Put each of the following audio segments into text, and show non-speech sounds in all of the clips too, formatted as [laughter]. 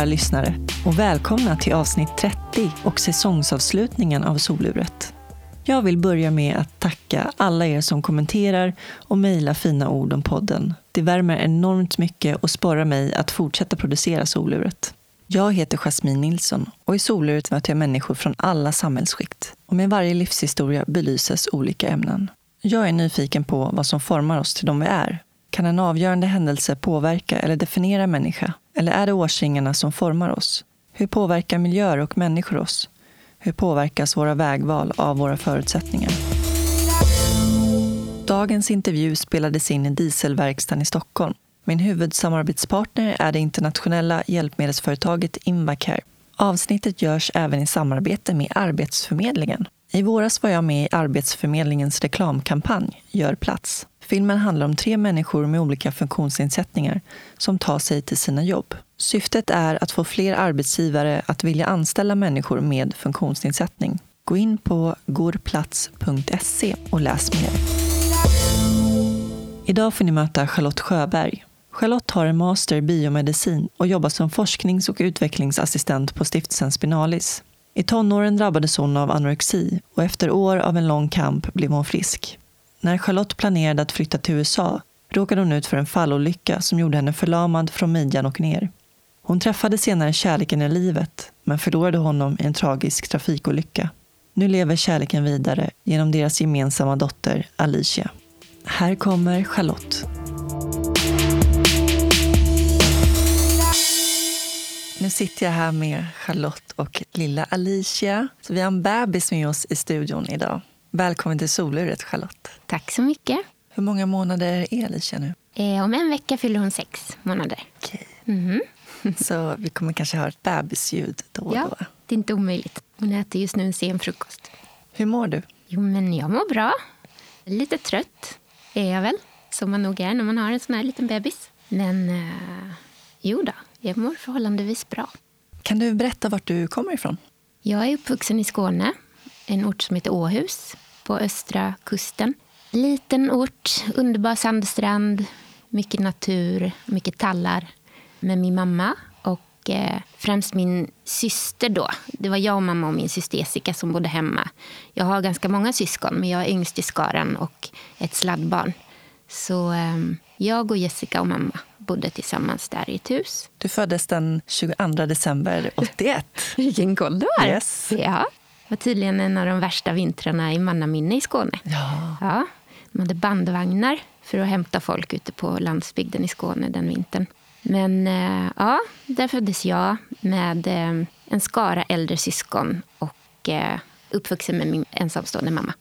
kära lyssnare och välkomna till avsnitt 30 och säsongsavslutningen av Soluret. Jag vill börja med att tacka alla er som kommenterar och mejlar fina ord om podden. Det värmer enormt mycket och sporrar mig att fortsätta producera Soluret. Jag heter Jasmine Nilsson och i Soluret möter jag människor från alla samhällsskikt. Och med varje livshistoria belyses olika ämnen. Jag är nyfiken på vad som formar oss till de vi är. Kan en avgörande händelse påverka eller definiera en människa? Eller är det årsringarna som formar oss? Hur påverkar miljöer och människor oss? Hur påverkas våra vägval av våra förutsättningar? Dagens intervju spelades in i dieselverkstaden i Stockholm. Min huvudsamarbetspartner är det internationella hjälpmedelsföretaget Invacare. Avsnittet görs även i samarbete med Arbetsförmedlingen. I våras var jag med i Arbetsförmedlingens reklamkampanj Gör plats. Filmen handlar om tre människor med olika funktionsnedsättningar som tar sig till sina jobb. Syftet är att få fler arbetsgivare att vilja anställa människor med funktionsnedsättning. Gå in på gorplats.se och läs mer. Idag får ni möta Charlotte Sjöberg. Charlotte har en master i biomedicin och jobbar som forsknings och utvecklingsassistent på stiftelsen Spinalis. I tonåren drabbades hon av anorexi och efter år av en lång kamp blev hon frisk. När Charlotte planerade att flytta till USA råkade hon ut för en fallolycka som gjorde henne förlamad från midjan och ner. Hon träffade senare kärleken i livet, men förlorade honom i en tragisk trafikolycka. Nu lever kärleken vidare genom deras gemensamma dotter Alicia. Här kommer Charlotte. Nu sitter jag här med Charlotte och lilla Alicia. Så vi har en bebis med oss i studion idag. Välkommen till soluret, Charlotte. Tack så mycket. Hur många månader är Alicia nu? Eh, om en vecka fyller hon sex månader. Okej. Mhm. [laughs] Så vi kommer kanske höra ett bebisljud då och Ja, då. det är inte omöjligt. Hon äter just nu en sen frukost. Hur mår du? Jo, men jag mår bra. Lite trött är jag väl, som man nog är när man har en sån här liten bebis. Men eh, jo då, jag mår förhållandevis bra. Kan du berätta vart du kommer ifrån? Jag är uppvuxen i Skåne, en ort som heter Åhus på östra kusten. Liten ort, underbar sandstrand, mycket natur, mycket tallar. Med min mamma och eh, främst min syster då. Det var jag och mamma och min syster Jessica som bodde hemma. Jag har ganska många syskon, men jag är yngst i skaran och ett sladdbarn. Så eh, jag och Jessica och mamma bodde tillsammans där i ett hus. Du föddes den 22 december 81. [laughs] Vilken koll du har! Yes. Ja. Det var tydligen en av de värsta vintrarna i mannaminne i Skåne. Ja. Ja, de hade bandvagnar för att hämta folk ute på landsbygden i Skåne den vintern. Men eh, ja, där föddes jag med eh, en skara äldre syskon och eh, uppvuxen med min ensamstående mamma.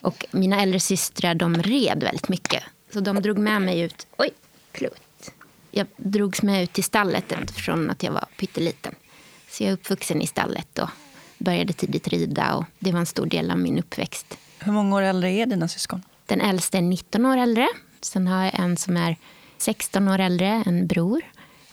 Och mina äldre systrar de red väldigt mycket. Så de drog med mig ut. Oj, klutt. Jag drogs med ut till stallet från att jag var pytteliten. Så jag är uppvuxen i stallet och började tidigt rida. Och det var en stor del av min uppväxt. Hur många år äldre är dina syskon? Den äldsta är 19 år äldre. Sen har jag en som är 16 år äldre, en bror.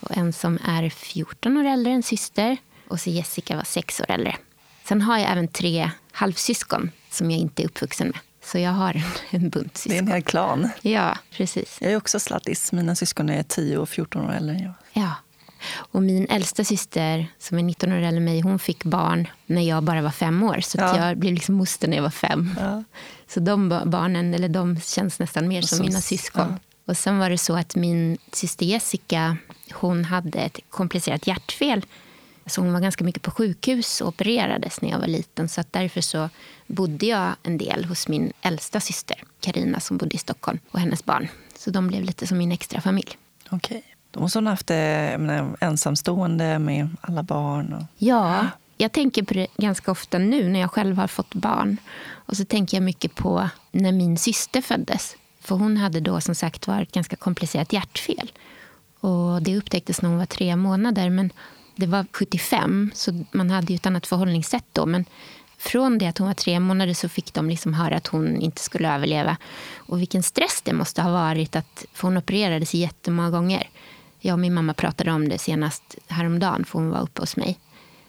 Och en som är 14 år äldre, en syster. Och så Jessica var 6 år äldre. Sen har jag även tre halvsyskon som jag inte är uppvuxen med. Så jag har en, bunt Det är en syskon. hel klan. Ja, precis. Jag är också sladdis. Mina syskon är 10 och 14 år äldre än jag. Ja. Och min äldsta syster, som är 19 år äldre än mig, hon fick barn när jag bara var fem år. Så att Ja. jag blev liksom moster när jag var fem. Ja. Så de ba- barnen, eller de känns nästan mer som Som- mina syskon. ja. Och sen var det så att min syster Jessica, hon hade ett komplicerat hjärtfel. Så hon var ganska mycket på sjukhus och opererades när jag var liten. Så att därför så bodde jag en del hos min äldsta syster, Karina som bodde i Stockholm, och hennes barn. Så de blev lite som min extra familj. Okej. Då måste hon ha haft eh, det menar, ensamstående med alla barn. Och... Ja, jag tänker på det ganska ofta nu när jag själv har fått barn. Och så tänker jag mycket på när min syster föddes. För hon hade då som sagt var ett ganska komplicerat hjärtfel. Och det upptäcktes när hon var tre månader. Men det var 75, så man hade ju ett annat förhållningssätt då. Men från det att hon var tre månader så fick de liksom höra att hon inte skulle överleva. Och vilken stress det måste ha varit. att För hon opererades jättemånga gånger. Jag och min mamma pratade om det senast häromdagen, för hon var uppe hos mig.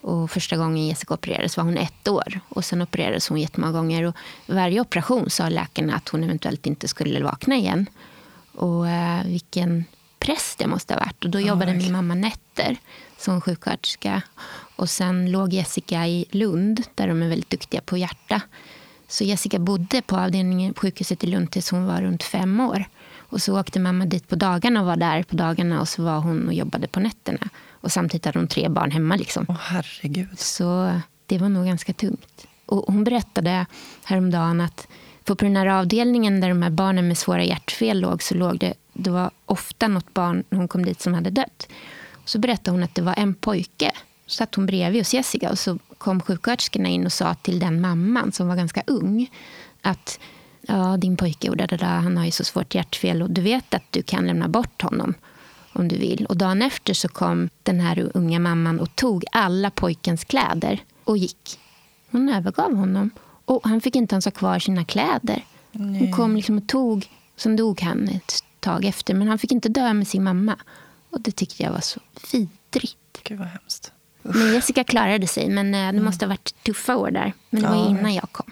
Och första gången Jessica opererades var hon ett år. Och Sen opererades hon jättemånga gånger. Och varje operation sa läkarna att hon eventuellt inte skulle vakna igen. Och eh, vilken press det måste ha varit. Och då jobbade min mamma nätter som sjuksköterska. Och sen låg Jessica i Lund, där de är väldigt duktiga på hjärta. Så Jessica bodde på avdelningen på sjukhuset i Lund tills hon var runt fem år. Och så åkte mamma dit på dagarna och var där på dagarna och så var hon och jobbade på nätterna. Och samtidigt hade hon tre barn hemma. Liksom. Åh, herregud. Så det var nog ganska tungt. Och hon berättade häromdagen att på avdelningen där de här barnen med svåra hjärtfel låg så låg det, det var ofta något barn när hon kom dit som hade dött. Så berättade hon att det var en pojke. Så satt hon bredvid hos Jessica och så kom sjuksköterskorna in och sa till den mamman som var ganska ung att ja, din pojke, och där, han har ju så svårt hjärtfel och du vet att du kan lämna bort honom om du vill. Och dagen efter så kom den här unga mamman och tog alla pojkens kläder och gick. Hon övergav honom. Och han fick inte ens ha kvar sina kläder. Nej. Hon kom liksom och tog, sen dog han ett tag efter. Men han fick inte dö med sin mamma. Och det tyckte jag var så vidrigt. Gud vad hemskt. Men Jessica klarade sig, men eh, det mm. måste ha varit tuffa år där. Men det var innan jag kom.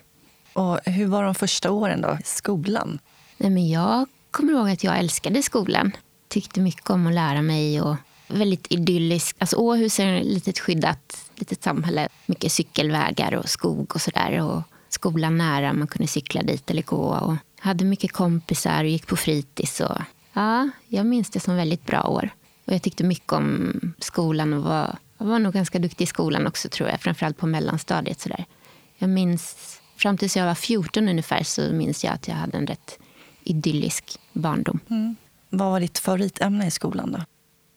Och hur var de första åren då, i skolan? Nej, men jag kommer ihåg att jag älskade skolan. Tyckte mycket om att lära mig. och Väldigt idyllisk. Alltså Åhus är ett litet skyddat litet samhälle. Mycket cykelvägar och skog och sådär. Och skolan nära, man kunde cykla dit eller gå. Och hade mycket kompisar och gick på fritids. Och, ja, jag minns det som väldigt bra år. Och jag tyckte mycket om skolan och var, jag var nog ganska duktig i skolan också tror jag. Framförallt på mellanstadiet. Sådär. Jag minns, fram tills jag var 14 ungefär så minns jag att jag hade en rätt idyllisk barndom. Mm. Vad var ditt favoritämne i skolan då?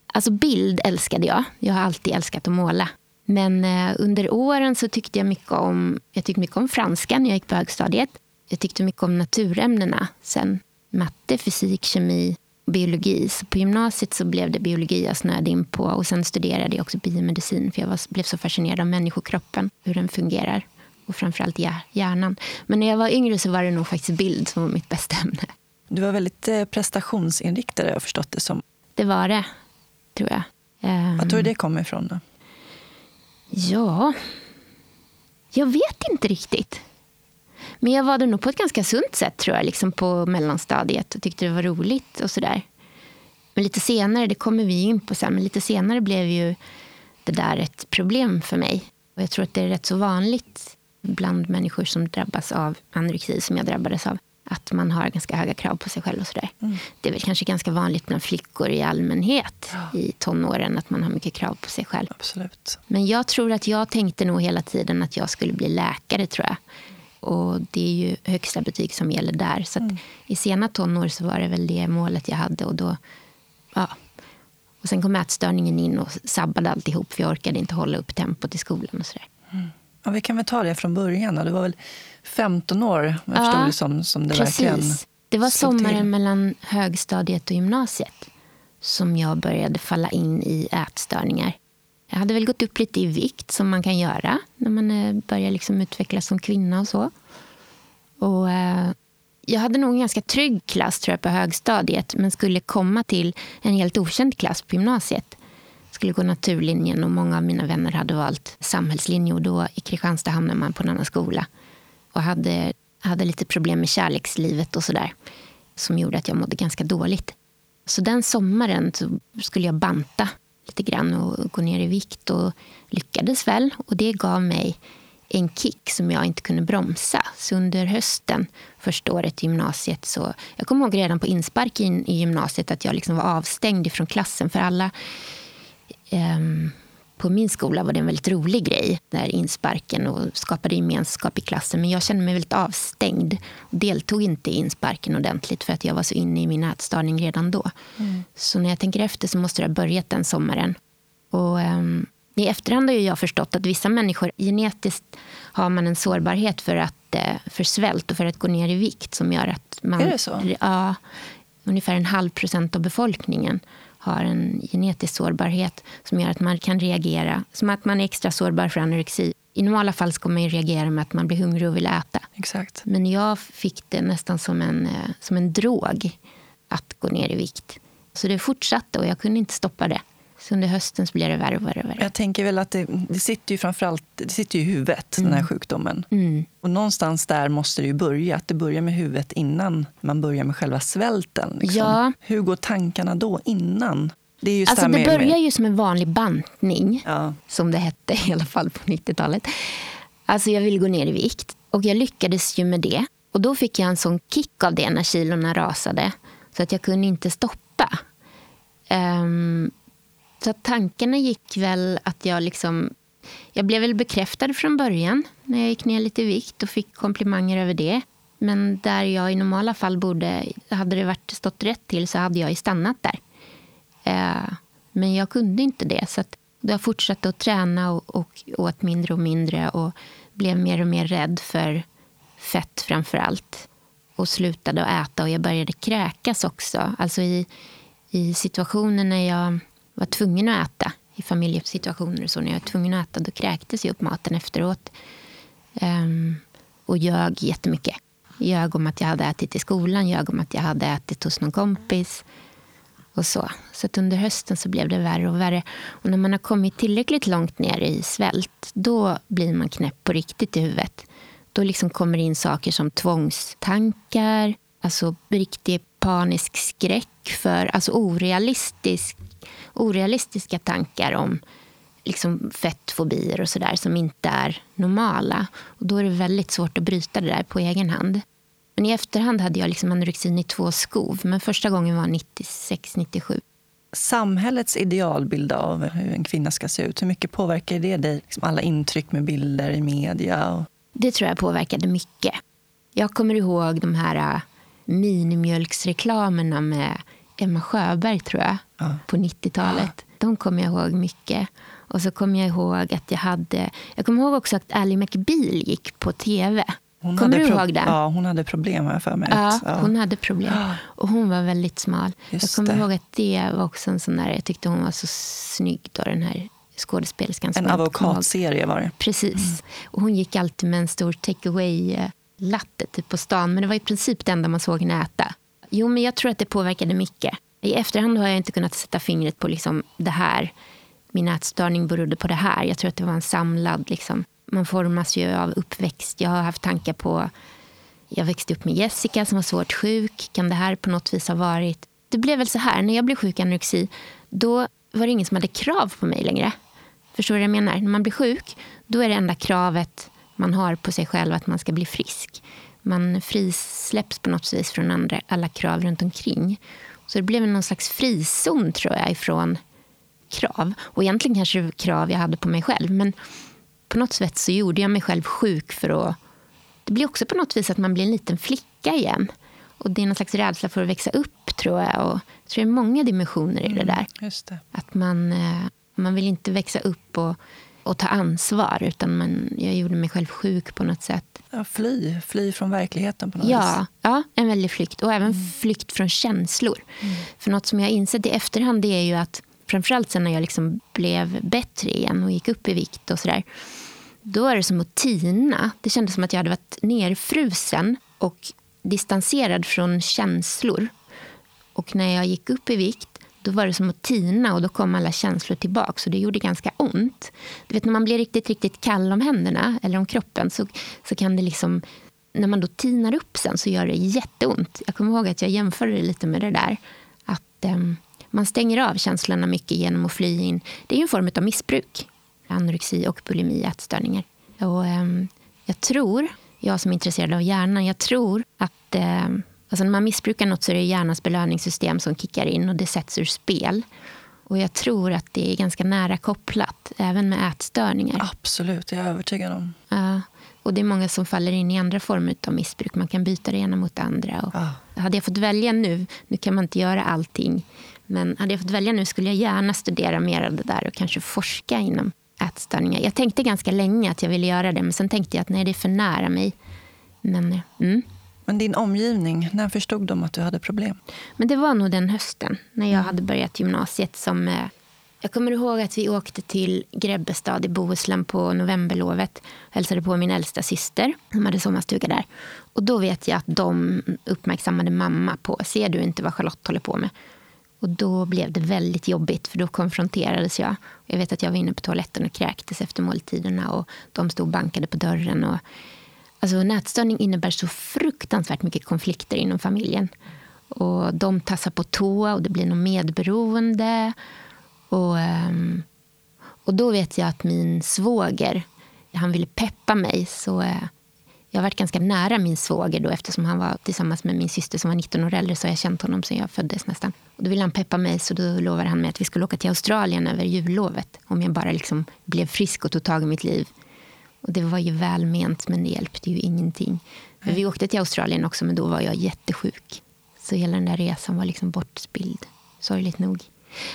Alltså bild älskade jag. Jag har alltid älskat att måla. Men eh, under åren så tyckte jag mycket om, jag tyckte mycket om franska när jag gick på högstadiet. Jag tyckte mycket om naturämnena sen. Matte, fysik, kemi, biologi. Så på gymnasiet så blev det biologi jag snöade in på. Och sen studerade jag också biomedicin för jag var, blev så fascinerad av människokroppen, hur den fungerar. Och framförallt hjärnan. Men när jag var yngre så var det nog faktiskt bild som var mitt bästa ämne. Du var väldigt eh, prestationsinriktad jag har förstått det som. Det var det, tror jag. Vad tror du det kommer ifrån då? Ja, jag vet inte riktigt. Men jag var det nog på ett ganska sunt sätt tror jag, liksom på mellanstadiet och tyckte det var roligt och sådär. Men lite senare, det kommer vi in på sen, men lite senare blev ju det där ett problem för mig. Och jag tror att det är rätt så vanligt bland människor som drabbas av anorexi, som jag drabbades av att man har ganska höga krav på sig själv. och sådär. Mm. Det är väl kanske ganska vanligt bland flickor i allmänhet ja. i tonåren att man har mycket krav på sig själv. Absolut. Men jag tror att jag tänkte nog hela tiden att jag skulle bli läkare. tror jag. Och det är ju högsta betyg som gäller där. Så mm. i sena tonår så var det väl det målet jag hade. Och då, ja. Och sen kom ätstörningen in och sabbade alltihop för jag orkade inte hålla upp tempot i skolan. och sådär. Ja, vi kan väl ta det från början. Då. Det var väl 15 år, jag förstod ja, det som, som det precis. verkligen Det var sommaren till. mellan högstadiet och gymnasiet som jag började falla in i ätstörningar. Jag hade väl gått upp lite i vikt, som man kan göra när man eh, börjar liksom utvecklas som kvinna. och så. Och, eh, jag hade nog en ganska trygg klass tror jag, på högstadiet men skulle komma till en helt okänd klass på gymnasiet skulle gå naturlinjen och många av mina vänner hade valt samhällslinje och då i Kristianstad hamnade man på en annan skola och hade, hade lite problem med kärlekslivet och sådär. Som gjorde att jag mådde ganska dåligt. Så den sommaren så skulle jag banta lite grann och gå ner i vikt och lyckades väl. Och det gav mig en kick som jag inte kunde bromsa. Så under hösten, första året i gymnasiet, så... Jag kommer ihåg redan på inspark i, gymnasiet att jag liksom var avstängd från klassen. För alla på min skola var det en väldigt rolig grej, där insparken och skapade gemenskap i klassen. Men jag kände mig väldigt avstängd och deltog inte i insparken ordentligt för att jag var så inne i min ätstörning redan då. Mm. Så när jag tänker efter så måste det ha börjat den sommaren. Och, um, I efterhand har jag förstått att vissa människor genetiskt har man en sårbarhet för, att, uh, för svält och för att gå ner i vikt som gör att man... Är det så? Ja, ungefär en halv procent av befolkningen har en genetisk sårbarhet som gör att man kan reagera. Som att man är extra sårbar för anorexi. I normala fall ska man reagera med att man blir hungrig och vill äta. Exakt. Men jag fick det nästan som en, eh, som en drog att gå ner i vikt. Så det fortsatte och jag kunde inte stoppa det. Så under hösten så blir det värre och värre. Och värre. Jag tänker väl att det, det sitter ju framförallt det sitter ju i huvudet, mm. den här sjukdomen. Mm. Och någonstans där måste det ju börja. Att det börjar med huvudet innan man börjar med själva svälten. Liksom. Ja. Hur går tankarna då, innan? Det, är just alltså, det börjar med... ju som en vanlig bantning, ja. som det hette i alla fall på 90-talet. Alltså jag ville gå ner i vikt och jag lyckades ju med det. Och då fick jag en sån kick av det när kilorna rasade så att jag kunde inte stoppa. Um, så tankarna gick väl att jag liksom... Jag blev väl bekräftad från början när jag gick ner lite i vikt och fick komplimanger över det. Men där jag i normala fall borde, hade det varit stått rätt till så hade jag ju stannat där. Eh, men jag kunde inte det. Så att jag fortsatte att träna och, och åt mindre och mindre och blev mer och mer rädd för fett framför allt. Och slutade att äta och jag började kräkas också. Alltså i, i situationer när jag var tvungen att äta, i familjesituationer och så, när jag var tvungen att äta, då kräktes jag upp maten efteråt. Um, och ljög jättemycket. Ljög om att jag hade ätit i skolan, ljög om att jag hade ätit hos någon kompis. Och så så under hösten så blev det värre och värre. Och när man har kommit tillräckligt långt ner i svält, då blir man knäpp på riktigt i huvudet. Då liksom kommer det in saker som tvångstankar, alltså riktig panisk skräck för alltså orealistisk, orealistiska tankar om liksom fettfobier och sådär som inte är normala. Och då är det väldigt svårt att bryta det där på egen hand. Men i efterhand hade jag liksom anorexin i två skov. Men första gången var 96-97. Samhällets idealbild av hur en kvinna ska se ut, hur mycket påverkar det dig? Liksom alla intryck med bilder i media? Och... Det tror jag påverkade mycket. Jag kommer ihåg de här äh, minimjölksreklamerna med Emma Sjöberg, tror jag, ja. på 90-talet. Ja. De kommer jag ihåg mycket. Och så kommer jag ihåg att jag hade... Jag kommer ihåg också att Ally McBeal gick på tv. Hon Kommer du ihåg det? Ja, hon hade problem har jag för mig. Ja, ja, hon hade problem. [gasps] Och hon var väldigt smal. Just jag kommer det. ihåg att det var också en sån där, jag tyckte hon var så snygg då, den här skådespelerskan. En advokatserie var det. Precis. Mm. Och hon gick alltid med en stor take away latte typ på stan. Men det var i princip det enda man såg henne äta. Jo, men jag tror att det påverkade mycket. I efterhand har jag inte kunnat sätta fingret på liksom det här. Min ätstörning berodde på det här. Jag tror att det var en samlad liksom, man formas ju av uppväxt. Jag har haft tankar på... Jag växte upp med Jessica som var svårt sjuk. Kan det här på något vis ha varit... Det blev väl så här, när jag blev sjuk i anorexi, då var det ingen som hade krav på mig längre. Förstår du vad jag menar? När man blir sjuk, då är det enda kravet man har på sig själv att man ska bli frisk. Man frisläpps på något vis från andra, alla krav runt omkring. Så det blev någon slags frizon, tror jag, ifrån krav. Och egentligen kanske krav jag hade på mig själv. Men på något sätt så gjorde jag mig själv sjuk för att... Det blir också på något vis att man blir en liten flicka igen. Och Det är någon slags rädsla för att växa upp, tror jag. Och jag tror det är många dimensioner i det mm, där. Just det. Att man, eh, man vill inte växa upp och, och ta ansvar. Utan man, jag gjorde mig själv sjuk på något sätt. Ja, fly, fly från verkligheten på något ja, vis. Ja, en väldig flykt. Och även mm. flykt från känslor. Mm. För något som jag har insett i efterhand det är ju att framförallt sen när jag liksom blev bättre igen och gick upp i vikt och sådär då var det som att tina. Det kändes som att jag hade varit nerfrusen och distanserad från känslor. Och när jag gick upp i vikt då var det som att tina och då kom alla känslor tillbaka. Så det gjorde ganska ont. Du vet när man blir riktigt, riktigt kall om händerna eller om kroppen så, så kan det liksom... När man då tinar upp sen så gör det jätteont. Jag kommer ihåg att jag jämförde det lite med det där. Att eh, man stänger av känslorna mycket genom att fly in. Det är en form av missbruk anorexi och bulimi, ätstörningar. Och, eh, jag tror, jag som är intresserad av hjärnan, jag tror att eh, alltså när man missbrukar något så är det hjärnans belöningssystem som kickar in och det sätts ur spel. Och jag tror att det är ganska nära kopplat, även med ätstörningar. Absolut, jag är övertygad om. Ja. Och det är många som faller in i andra former av missbruk. Man kan byta det ena mot det andra. Och ah. Hade jag fått välja nu, nu kan man inte göra allting, men hade jag fått välja nu skulle jag gärna studera mer av det där och kanske forska inom ätstörningar. Jag tänkte ganska länge att jag ville göra det, men sen tänkte jag att nej, det är för nära mig. Men, mm men din omgivning, när förstod de att du hade problem? Men Det var nog den hösten, när jag hade börjat gymnasiet. som... Eh, jag kommer ihåg att vi åkte till Grebbestad i Bohuslän på novemberlovet. och hälsade på min äldsta syster som hade sommarstuga där. Och då vet jag att de uppmärksammade mamma på, ser du inte vad Charlotte håller på med? Och då blev det väldigt jobbigt för då konfronterades jag. Jag vet att jag var inne på toaletten och kräktes efter måltiderna och de stod och bankade på dörren. Och, alltså, nätstörning innebär så fruktansvärt mycket konflikter inom familjen. Och de tassar på tå och det blir något medberoende. Och, ehm, och då vet jag att min svåger, han ville peppa mig. Så eh, jag har varit ganska nära min svåger då eftersom han var tillsammans med min syster som var 19 år äldre så har jag känt honom sedan jag föddes nästan. Och då ville han peppa mig så då lovade han mig att vi skulle åka till Australien över jullovet. Om jag bara liksom blev frisk och tog tag i mitt liv. Och det var ju välment men det hjälpte ju ingenting. Men vi åkte till Australien också men då var jag jättesjuk. Så hela den där resan var liksom bortspilld. Sorgligt nog.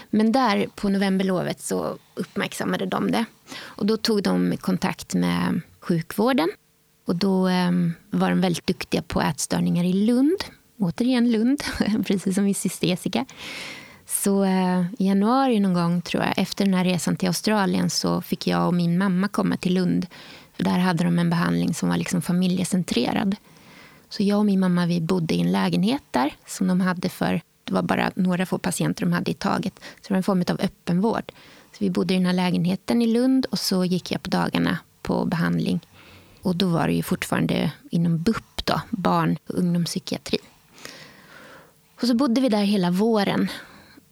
Men där på novemberlovet så uppmärksammade de det. Och då tog de kontakt med sjukvården och då eh, var de väldigt duktiga på ätstörningar i Lund. Återigen Lund, [laughs] precis som min syster Jessica. Så eh, i januari någon gång, tror jag, efter den här resan till Australien så fick jag och min mamma komma till Lund. Där hade de en behandling som var liksom familjecentrerad. Så jag och min mamma vi bodde i en lägenhet där som de hade för det var bara några få patienter de hade i taget. Så det var en form av öppenvård. Så vi bodde i den här lägenheten i Lund och så gick jag på dagarna på behandling och då var det ju fortfarande inom BUP, då, barn och ungdomspsykiatri. Och så bodde vi där hela våren.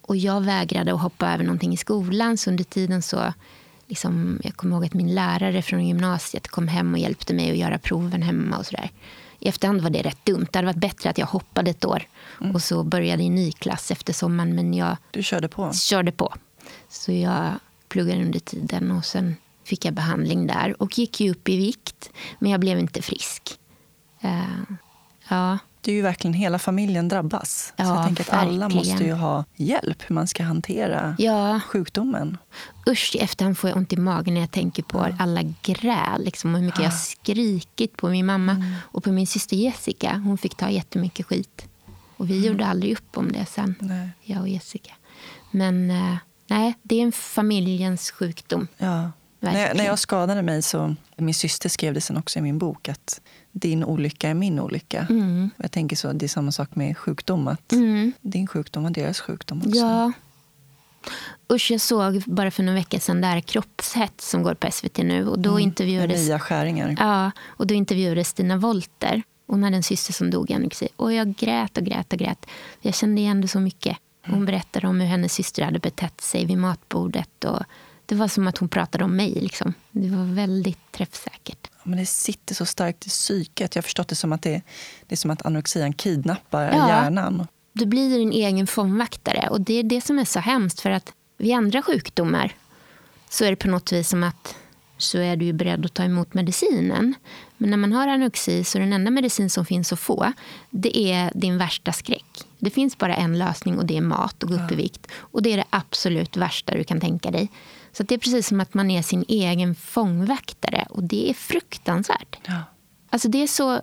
Och jag vägrade att hoppa över någonting i skolan. Så under tiden så... Liksom, jag kommer ihåg att min lärare från gymnasiet kom hem och hjälpte mig att göra proven hemma. och så där. I efterhand var det rätt dumt. Det hade varit bättre att jag hoppade ett år mm. och så började i ny klass efter sommaren. Men jag du körde på? Körde på. Så jag pluggade under tiden och sen fick jag behandling där och gick ju upp i vikt, men jag blev inte frisk. Uh, ja. Det är ju verkligen hela familjen drabbas. Ja, så jag tänker att verkligen. alla måste ju ha hjälp hur man ska hantera ja. sjukdomen. Usch, i efterhand får jag ont i magen när jag tänker på ja. alla gräl. Liksom, och hur mycket jag skrikit på min mamma mm. och på min syster Jessica. Hon fick ta jättemycket skit. Och vi mm. gjorde aldrig upp om det sen, nej. jag och Jessica. Men uh, nej, det är en familjens sjukdom. Ja. När jag, när jag skadade mig så, min syster skrev det sen också i min bok, att din olycka är min olycka. Mm. Jag tänker så, det är samma sak med sjukdom, att mm. din sjukdom var deras sjukdom också. Ja. Usch, jag såg bara för några veckor sedan där kroppshets som går på SVT nu. Och då mm. intervjuades, Mia Skäringer. Ja, och då intervjuades Stina Wolter. Hon hade en syster som dog i anorexi. Och jag grät och grät och grät. Jag kände igen det så mycket. Hon mm. berättade om hur hennes syster hade betett sig vid matbordet. Och det var som att hon pratade om mig. Liksom. Det var väldigt träffsäkert. Men det sitter så starkt i psyket. Jag har förstått det som att det, det är som att anorexian kidnappar ja. hjärnan. Du blir din egen fångvaktare. Och det är det som är så hemskt. För att vid andra sjukdomar så är det på något vis som att så är du beredd att ta emot medicinen. Men när man har anorexi så är den enda medicin som finns att få det är din värsta skräck. Det finns bara en lösning och det är mat och gå upp i vikt. Och det är det absolut värsta du kan tänka dig. Så det är precis som att man är sin egen fångvaktare och det är fruktansvärt. Ja. Alltså det är så,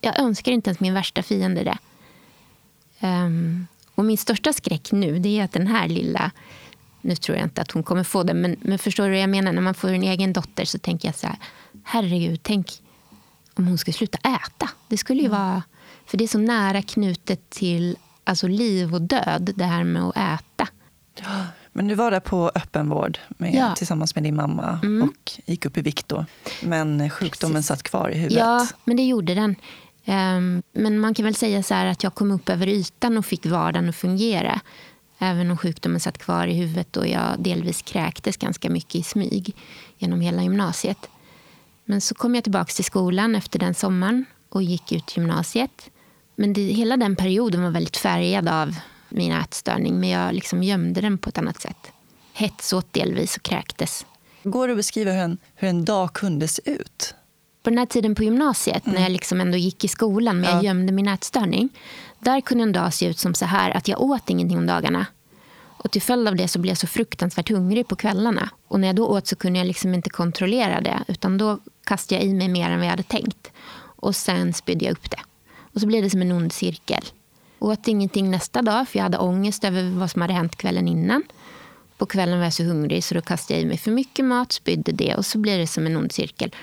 jag önskar inte ens min värsta fiende det. Um, och min största skräck nu det är att den här lilla, nu tror jag inte att hon kommer få det, men, men förstår du vad jag menar? När man får en egen dotter så tänker jag så här, herregud, tänk om hon skulle sluta äta. Det skulle ju mm. vara, för det är så nära knutet till alltså liv och död, det här med att äta. Ja. Men du var där på öppenvård med, ja. tillsammans med din mamma mm. och gick upp i vikt då. Men sjukdomen Precis. satt kvar i huvudet. Ja, men det gjorde den. Um, men man kan väl säga så att jag kom upp över ytan och fick vardagen att fungera. Även om sjukdomen satt kvar i huvudet och jag delvis kräktes ganska mycket i smyg genom hela gymnasiet. Men så kom jag tillbaka till skolan efter den sommaren och gick ut gymnasiet. Men det, hela den perioden var väldigt färgad av min ätstörning men jag liksom gömde den på ett annat sätt. Hetsåt delvis och kräktes. Går det att beskriva hur en, hur en dag kunde se ut? På den här tiden på gymnasiet, mm. när jag liksom ändå gick i skolan men ja. jag gömde min ätstörning. Där kunde en dag se ut som så här att jag åt ingenting om dagarna. Och till följd av det så blev jag så fruktansvärt hungrig på kvällarna. Och när jag då åt så kunde jag liksom inte kontrollera det. Utan då kastade jag i mig mer än vad jag hade tänkt. Och sen spydde jag upp det. Och så blev det som en ond cirkel. Åt ingenting nästa dag för jag hade ångest över vad som hade hänt kvällen innan. På kvällen var jag så hungrig så då kastade jag i mig för mycket mat, spydde det och så blir det som en ond cirkel.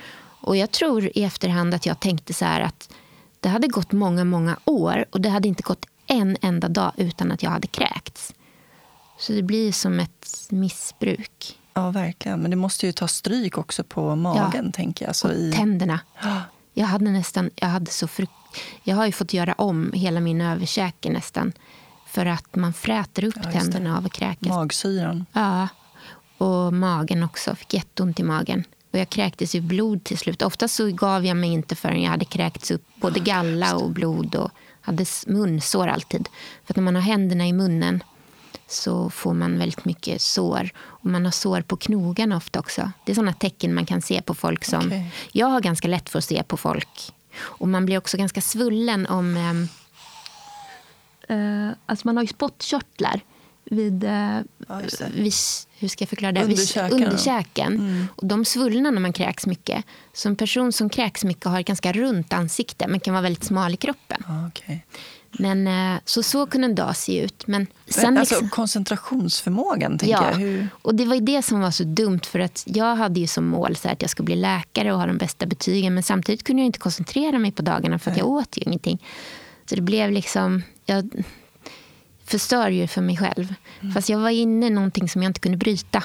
Och jag tror i efterhand att jag tänkte så här att det hade gått många, många år och det hade inte gått en enda dag utan att jag hade kräkts. Så det blir som ett missbruk. Ja, verkligen. Men det måste ju ta stryk också på magen, ja. tänker jag. Så och i... tänderna. [gasps] Jag hade nästan, jag hade så frukt... Jag har ju fått göra om hela min överkäke nästan. För att man fräter upp ja, tänderna av att kräkas. Magsyran. Ja. Och magen också. Fick jätteont i magen. Och jag kräktes ju blod till slut. Ofta så gav jag mig inte förrän jag hade kräkts upp både galla och blod. Och hade munsår alltid. För att när man har händerna i munnen så får man väldigt mycket sår. Och man har sår på knogarna ofta också. Det är såna tecken man kan se på folk som... Okay. Jag har ganska lätt för att se på folk. Och man blir också ganska svullen om... Eh, alltså man har ju spottkörtlar vid, eh, ja, vid, hur ska jag förklara det? Underkäken. Underkäken. Mm. Och de svullnar när man kräks mycket. Så en person som kräks mycket har ett ganska runt ansikte men kan vara väldigt smal i kroppen. okay. Men, eh, så så kunde en dag se ut. Men sen alltså, liksom, koncentrationsförmågan, tänker ja, jag. Hur... och det var det som var så dumt. För att Jag hade ju som mål så att jag skulle bli läkare och ha de bästa betygen. Men samtidigt kunde jag inte koncentrera mig på dagarna för att jag åt ju ingenting. Så det blev liksom... Jag förstör ju för mig själv. Mm. Fast jag var inne i någonting som jag inte kunde bryta.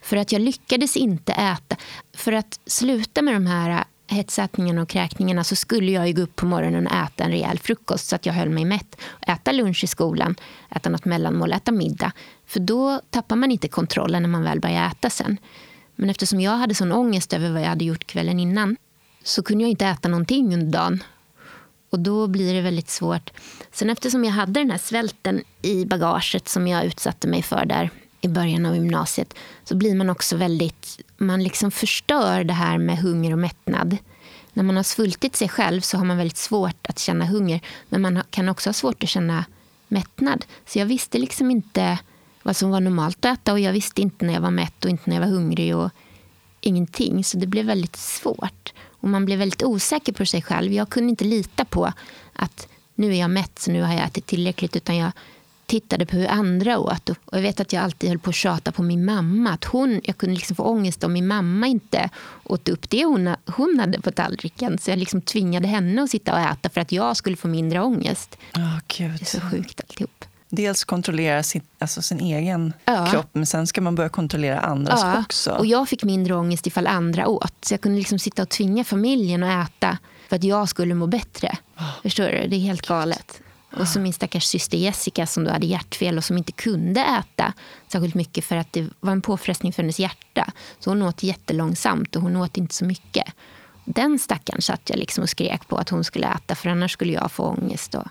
För att jag lyckades inte äta. För att sluta med de här hetsätningarna och kräkningarna så skulle jag ju gå upp på morgonen och äta en rejäl frukost så att jag höll mig mätt. Äta lunch i skolan, äta något mellanmål, äta middag. För då tappar man inte kontrollen när man väl börjar äta sen. Men eftersom jag hade sån ångest över vad jag hade gjort kvällen innan så kunde jag inte äta någonting under dagen. Och då blir det väldigt svårt. Sen eftersom jag hade den här svälten i bagaget som jag utsatte mig för där i början av gymnasiet så blir man också väldigt... Man liksom förstör det här med hunger och mättnad. När man har svultit sig själv så har man väldigt svårt att känna hunger. Men man kan också ha svårt att känna mättnad. Så jag visste liksom inte vad som var normalt att äta och jag visste inte när jag var mätt och inte när jag var hungrig. och ingenting. Så det blev väldigt svårt. Och Man blev väldigt osäker på sig själv. Jag kunde inte lita på att nu är jag mätt så nu har jag ätit tillräckligt. Utan jag tittade på hur andra åt. Och jag vet att jag alltid höll på att tjata på min mamma. Att hon, jag kunde liksom få ångest om min mamma inte åt upp det hon, hon hade på tallriken. Så jag liksom tvingade henne att sitta och äta för att jag skulle få mindre ångest. Oh, Gud. Det är så sjukt alltihop. Dels kontrollera sin, alltså sin egen ja. kropp, men sen ska man börja kontrollera andras ja. också. Och jag fick mindre ångest ifall andra åt. Så jag kunde liksom sitta och tvinga familjen att äta för att jag skulle må bättre. Oh. Förstår du? Det är helt galet. Och så min stackars syster Jessica som då hade hjärtfel och som inte kunde äta särskilt mycket för att det var en påfrestning för hennes hjärta. Så hon åt jättelångsamt och hon åt inte så mycket. Den stackaren satt jag liksom och skrek på att hon skulle äta för annars skulle jag få ångest. Och,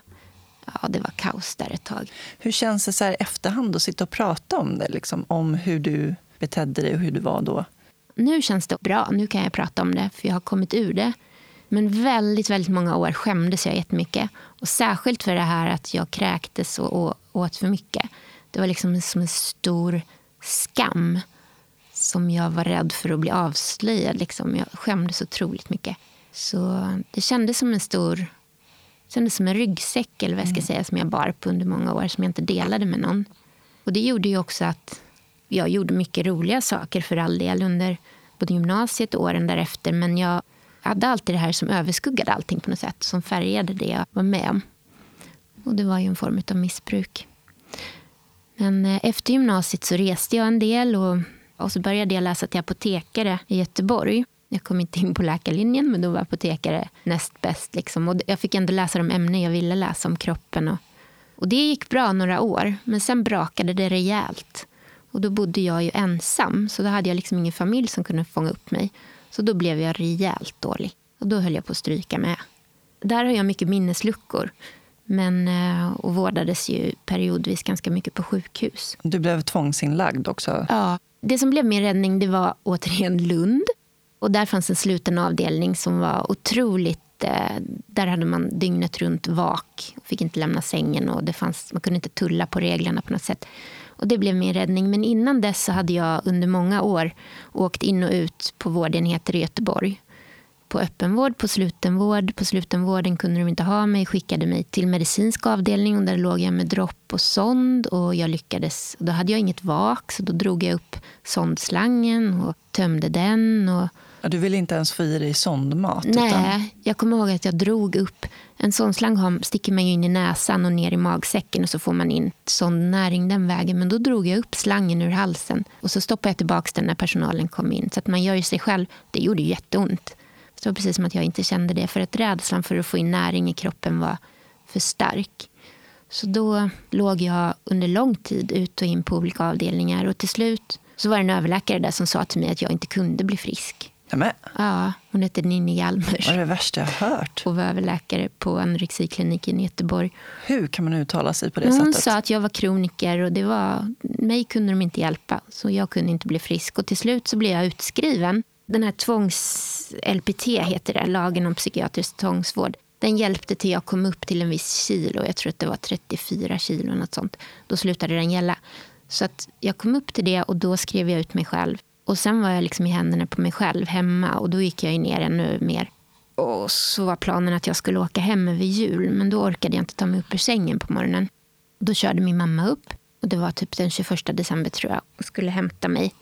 ja, det var kaos där ett tag. Hur känns det så här efterhand att sitta och prata om det? Liksom, om hur du betedde dig och hur du var då? Nu känns det bra. Nu kan jag prata om det för jag har kommit ur det. Men väldigt, väldigt många år skämdes jag jättemycket. Och särskilt för det här att jag kräktes och, och åt för mycket. Det var liksom som en stor skam som jag var rädd för att bli avslöjad. Liksom. Jag skämdes otroligt mycket. Så det kändes som en stor kändes som en ryggsäck eller vad jag ska mm. säga, som jag bar på under många år som jag inte delade med någon. Och Det gjorde ju också att jag gjorde mycket roliga saker för all del under både gymnasiet och åren därefter. Men jag hade alltid det här som överskuggade allting på något sätt. Som färgade det jag var med om. Och det var ju en form av missbruk. Men eh, efter gymnasiet så reste jag en del och, och så började jag läsa till apotekare i Göteborg. Jag kom inte in på läkarlinjen, men då var apotekare näst bäst. Liksom. Och jag fick ändå läsa de ämnen jag ville läsa om kroppen. Och, och det gick bra några år, men sen brakade det rejält. Och då bodde jag ju ensam, så då hade jag liksom ingen familj som kunde fånga upp mig. Så då blev jag rejält dålig. Och då höll jag på att stryka med. Där har jag mycket minnesluckor. Men, eh, och vårdades ju periodvis ganska mycket på sjukhus. Du blev tvångsinlagd också? Ja. Det som blev min räddning det var återigen Lund. Och där fanns en sluten avdelning som var otroligt eh, där hade man dygnet runt vak. Fick inte lämna sängen och det fanns, man kunde inte tulla på reglerna på något sätt. Och Det blev min räddning. Men innan dess så hade jag under många år åkt in och ut på vårdenheter i Göteborg. På öppenvård, på slutenvård. På slutenvården kunde de inte ha mig. Skickade mig till medicinsk avdelning och där låg jag med dropp och sond. Och jag lyckades. Då hade jag inget vak så då drog jag upp sondslangen och tömde den. Och Ja, du ville inte ens få i dig sondmat? Nej, utan... jag kommer ihåg att jag drog upp... En sondslang sticker man in i näsan och ner i magsäcken och så får man in sondnäring den vägen. Men då drog jag upp slangen ur halsen och så stoppade jag tillbaka den när personalen kom in. Så att man gör ju sig själv... Det gjorde ju jätteont. Så det var precis som att jag inte kände det. För att rädslan för att få in näring i kroppen var för stark. Så då låg jag under lång tid ut och in på olika avdelningar. Och till slut så var det en överläkare där som sa till mig att jag inte kunde bli frisk. Nämen. Ja, hon hette Ninni Hjalmers. Det var det värsta jag hört. Och var överläkare på anorexikliniken i Göteborg. Hur kan man uttala sig på det hon sättet? Hon sa att jag var kroniker och det var, mig kunde de inte hjälpa. Så jag kunde inte bli frisk. Och till slut så blev jag utskriven. Den här tvångs-LPT heter det, lagen om psykiatrisk tvångsvård. Den hjälpte till jag kom upp till en viss kilo. Jag tror att det var 34 kilo. Något sånt. Då slutade den gälla. Så att jag kom upp till det och då skrev jag ut mig själv. Och sen var jag liksom i händerna på mig själv hemma och då gick jag ner ännu mer. Och så var planen att jag skulle åka hem över jul men då orkade jag inte ta mig upp ur sängen på morgonen. Då körde min mamma upp och det var typ den 21 december tror jag och skulle hämta mig.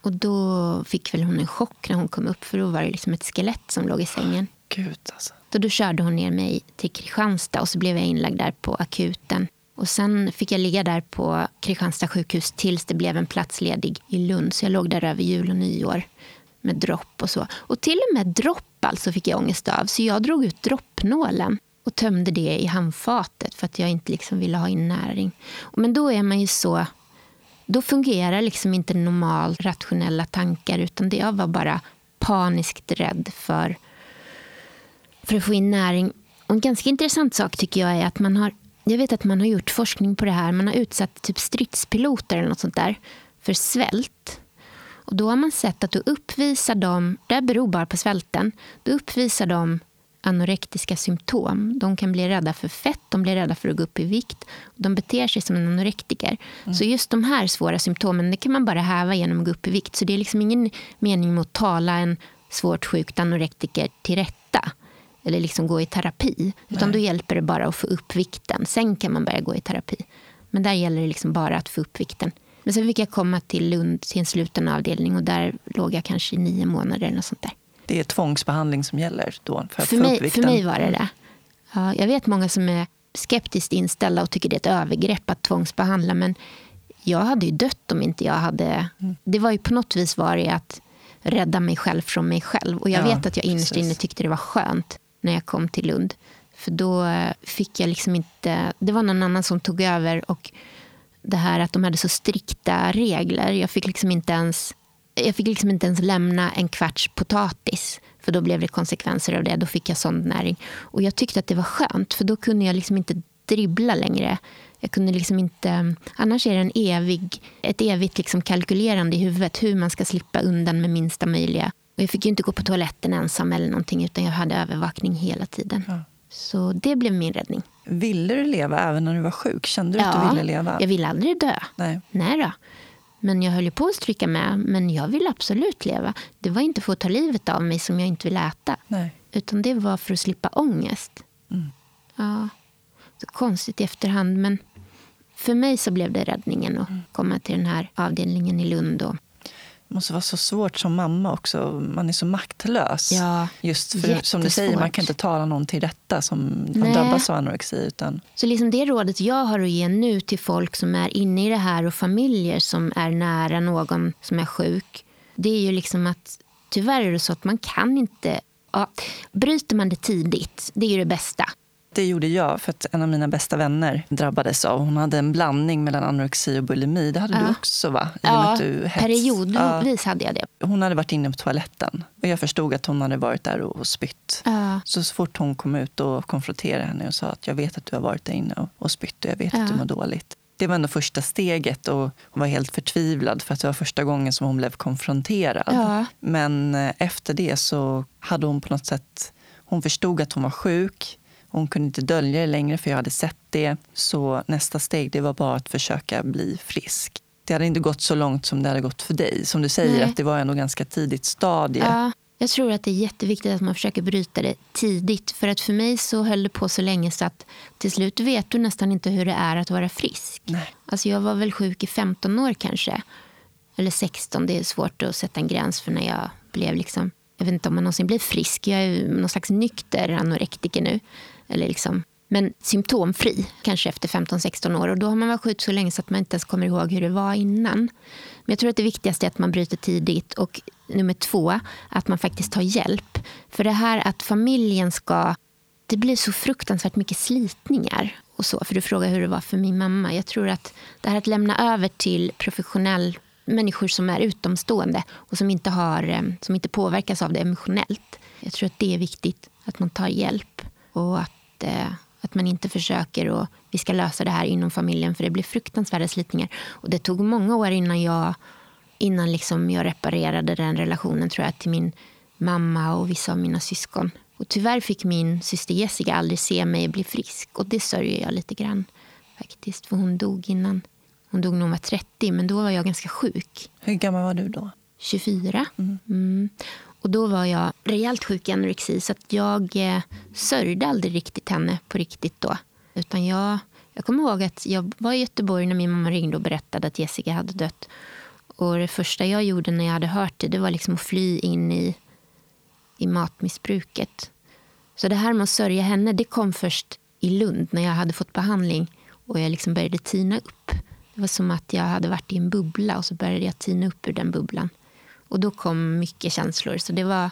Och då fick väl hon en chock när hon kom upp för då var det liksom ett skelett som låg i sängen. Gud alltså. Så då körde hon ner mig till Kristianstad och så blev jag inlagd där på akuten. Och sen fick jag ligga där på Kristianstad sjukhus tills det blev en plats ledig i Lund. Så jag låg där över jul och nyår med dropp och så. Och till och med dropp alltså fick jag ångest av. Så jag drog ut droppnålen och tömde det i handfatet för att jag inte liksom ville ha in näring. Men då är man ju så... Då fungerar liksom inte normalt rationella tankar utan det jag var bara paniskt rädd för, för att få in näring. Och en ganska intressant sak tycker jag är att man har jag vet att man har gjort forskning på det här. Man har utsatt typ stridspiloter eller något sånt där för svält. Och då har man sett att då uppvisar de, det här beror bara på svälten, då uppvisar de anorektiska symptom. De kan bli rädda för fett, de blir rädda för att gå upp i vikt. De beter sig som en anorektiker. Mm. Så just de här svåra symptomen det kan man bara häva genom att gå upp i vikt. Så det är liksom ingen mening med att tala en svårt sjuk anorektiker till rätta eller liksom gå i terapi. Utan Nej. då hjälper det bara att få upp vikten. Sen kan man börja gå i terapi. Men där gäller det liksom bara att få upp vikten. Men sen fick jag komma till Lund till en sluten avdelning och där låg jag kanske i nio månader. Eller sånt där. Det är tvångsbehandling som gäller då? För, att för, få mig, upp vikten. för mig var det det. Ja, jag vet många som är skeptiskt inställda och tycker det är ett övergrepp att tvångsbehandla. Men jag hade ju dött om inte jag hade... Mm. Det var ju på något vis var det att rädda mig själv från mig själv. Och jag ja, vet att jag innerst inne tyckte det var skönt när jag kom till Lund. För då eh, fick jag liksom inte... Det var någon annan som tog över. och det här att de hade så strikta regler. Jag fick liksom inte ens, jag fick liksom inte ens lämna en kvarts potatis. För då blev det konsekvenser av det. Då fick jag sondnäring. Och jag tyckte att det var skönt. För då kunde jag liksom inte dribbla längre. Jag kunde liksom inte, annars är det en evig, ett evigt liksom kalkylerande i huvudet hur man ska slippa undan med minsta möjliga och jag fick ju inte gå på toaletten ensam eller någonting utan jag hade övervakning hela tiden. Ja. Så det blev min räddning. Ville du leva även när du var sjuk? Kände du ja, att du ville leva? jag ville aldrig dö. Nej. Nej då. Men jag höll ju på att stryka med. Men jag ville absolut leva. Det var inte för att ta livet av mig som jag inte ville äta. Nej. Utan det var för att slippa ångest. Mm. Ja, så konstigt i efterhand. Men för mig så blev det räddningen att mm. komma till den här avdelningen i Lund. Och måste vara så svårt som mamma också. Man är så maktlös. Ja, Just för som du säger, man kan inte tala någon till rätta som har drabbats av anorexi. Utan... Så liksom det rådet jag har att ge nu till folk som är inne i det här och familjer som är nära någon som är sjuk. Det är ju liksom att tyvärr är det så att man kan inte... Ja, bryter man det tidigt, det är ju det bästa. Det gjorde jag för att en av mina bästa vänner drabbades av. Hon hade en blandning mellan anorexi och bulimi. Det hade ja. du också va? I ja, periodvis ja. hade jag det. Hon hade varit inne på toaletten och jag förstod att hon hade varit där och spytt. Ja. Så, så fort hon kom ut och konfronterade henne och sa att jag vet att du har varit där inne och, och spytt och jag vet att du mår dåligt. Det var ändå första steget och hon var helt förtvivlad för att det var första gången som hon blev konfronterad. Men eh, efter det så hade hon på något sätt hon förstod att hon var sjuk hon kunde inte dölja det längre för jag hade sett det. Så nästa steg det var bara att försöka bli frisk. Det hade inte gått så långt som det hade gått för dig. Som du säger, Nej. att det var ändå ganska tidigt stadie. Ja, jag tror att det är jätteviktigt att man försöker bryta det tidigt. För att för mig så höll det på så länge så att till slut vet du nästan inte hur det är att vara frisk. Nej. Alltså jag var väl sjuk i 15 år kanske. Eller 16, det är svårt att sätta en gräns för när jag blev liksom jag vet inte om man någonsin blir frisk. Jag är någon slags nykter anorektiker nu. Eller liksom, men symptomfri, kanske efter 15-16 år. Och Då har man varit sjuk så länge så att man inte ens kommer ihåg hur det var innan. Men jag tror att det viktigaste är att man bryter tidigt. Och nummer två, att man faktiskt tar hjälp. För det här att familjen ska... Det blir så fruktansvärt mycket slitningar. och så. För du frågar hur det var för min mamma. Jag tror att det här att lämna över till professionell människor som är utomstående och som inte, har, eh, som inte påverkas av det emotionellt. Jag tror att det är viktigt att man tar hjälp och att, eh, att man inte försöker att vi ska lösa det här inom familjen för det blir fruktansvärda slitningar. Och det tog många år innan jag, innan liksom jag reparerade den relationen tror jag till min mamma och vissa av mina syskon. Och tyvärr fick min syster Jessica aldrig se mig bli frisk och det sörjer jag lite grann faktiskt för hon dog innan hon dog när hon var 30, men då var jag ganska sjuk. Hur gammal var du då? 24. Mm. Mm. Och då var jag rejält sjuk i anorexi, så att jag eh, sörjde aldrig riktigt henne på riktigt då. Utan jag, jag kommer ihåg att jag var i Göteborg när min mamma ringde och berättade att Jessica hade dött. Och det första jag gjorde när jag hade hört det, det var liksom att fly in i, i matmissbruket. Så det här med att sörja henne, det kom först i Lund när jag hade fått behandling och jag liksom började tina upp. Det var som att jag hade varit i en bubbla och så började jag tina upp ur den bubblan. Och då kom mycket känslor. Så det var en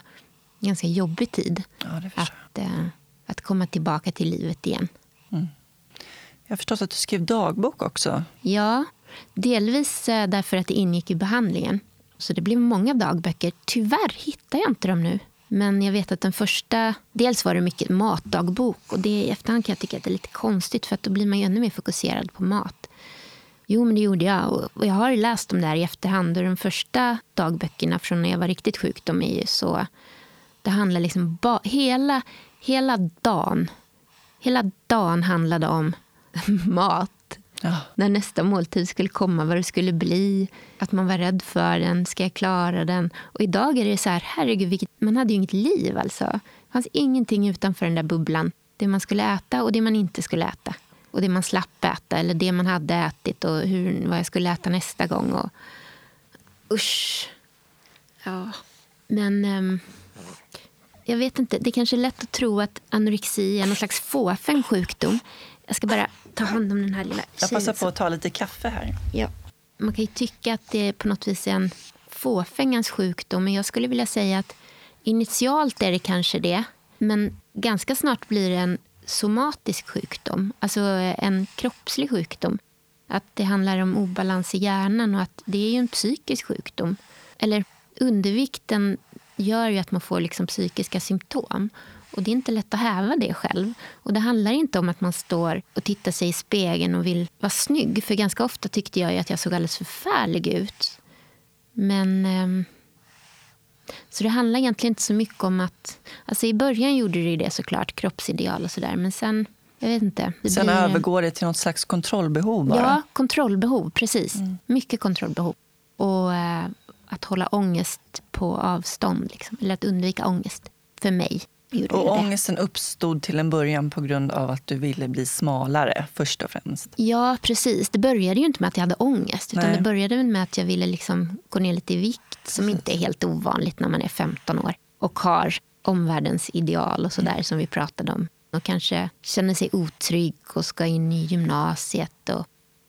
ganska jobbig tid ja, att, äh, att komma tillbaka till livet igen. Mm. Jag har förstått att du skrev dagbok också. Ja, delvis äh, därför att det ingick i behandlingen. Så det blev många dagböcker. Tyvärr hittar jag inte dem nu. Men jag vet att den första... Dels var det mycket matdagbok. Och det i efterhand kan jag tycka att det är lite konstigt för att då blir man ju ännu mer fokuserad på mat. Jo, men det gjorde jag. Och jag har läst dem där i efterhand. Och de första dagböckerna från när jag var riktigt sjuk, de är ju så... Det handlar liksom ba, hela, hela dagen. Hela dagen handlade om [laughs] mat. Ja. När nästa måltid skulle komma, vad det skulle bli. Att man var rädd för den. Ska jag klara den? Och idag är det så här, herregud, vilket, man hade ju inget liv alltså. Det fanns ingenting utanför den där bubblan. Det man skulle äta och det man inte skulle äta och det man slapp äta eller det man hade ätit och hur, vad jag skulle äta nästa gång. Och, usch. Ja. Men um, jag vet inte. Det är kanske är lätt att tro att anorexi är någon slags fåfäng sjukdom. Jag ska bara ta hand om den här lilla Jag passar på att ta lite kaffe här. Ja. Man kan ju tycka att det på något vis är en fåfängans sjukdom. Men jag skulle vilja säga att initialt är det kanske det. Men ganska snart blir det en somatisk sjukdom, alltså en kroppslig sjukdom. Att det handlar om obalans i hjärnan och att det är ju en psykisk sjukdom. Eller undervikten gör ju att man får liksom psykiska symptom. Och Det är inte lätt att häva det själv. Och Det handlar inte om att man står och tittar sig i spegeln och vill vara snygg. För ganska ofta tyckte jag att jag såg alldeles förfärlig ut. Men... Eh, så det handlar egentligen inte så mycket om att... Alltså I början gjorde det det såklart, kroppsideal och sådär. Men sen, jag vet inte. sen blir... övergår det till något slags kontrollbehov bara? Ja, kontrollbehov. Precis. Mm. Mycket kontrollbehov. Och eh, att hålla ångest på avstånd. Liksom. Eller att undvika ångest. För mig. Och ångesten uppstod till en början på grund av att du ville bli smalare först och främst? Ja, precis. Det började ju inte med att jag hade ångest. Utan det började med att jag ville liksom gå ner lite i vikt. Som inte är helt ovanligt när man är 15 år. Och har omvärldens ideal och sådär mm. som vi pratade om. Och kanske känner sig otrygg och ska in i gymnasiet. Och,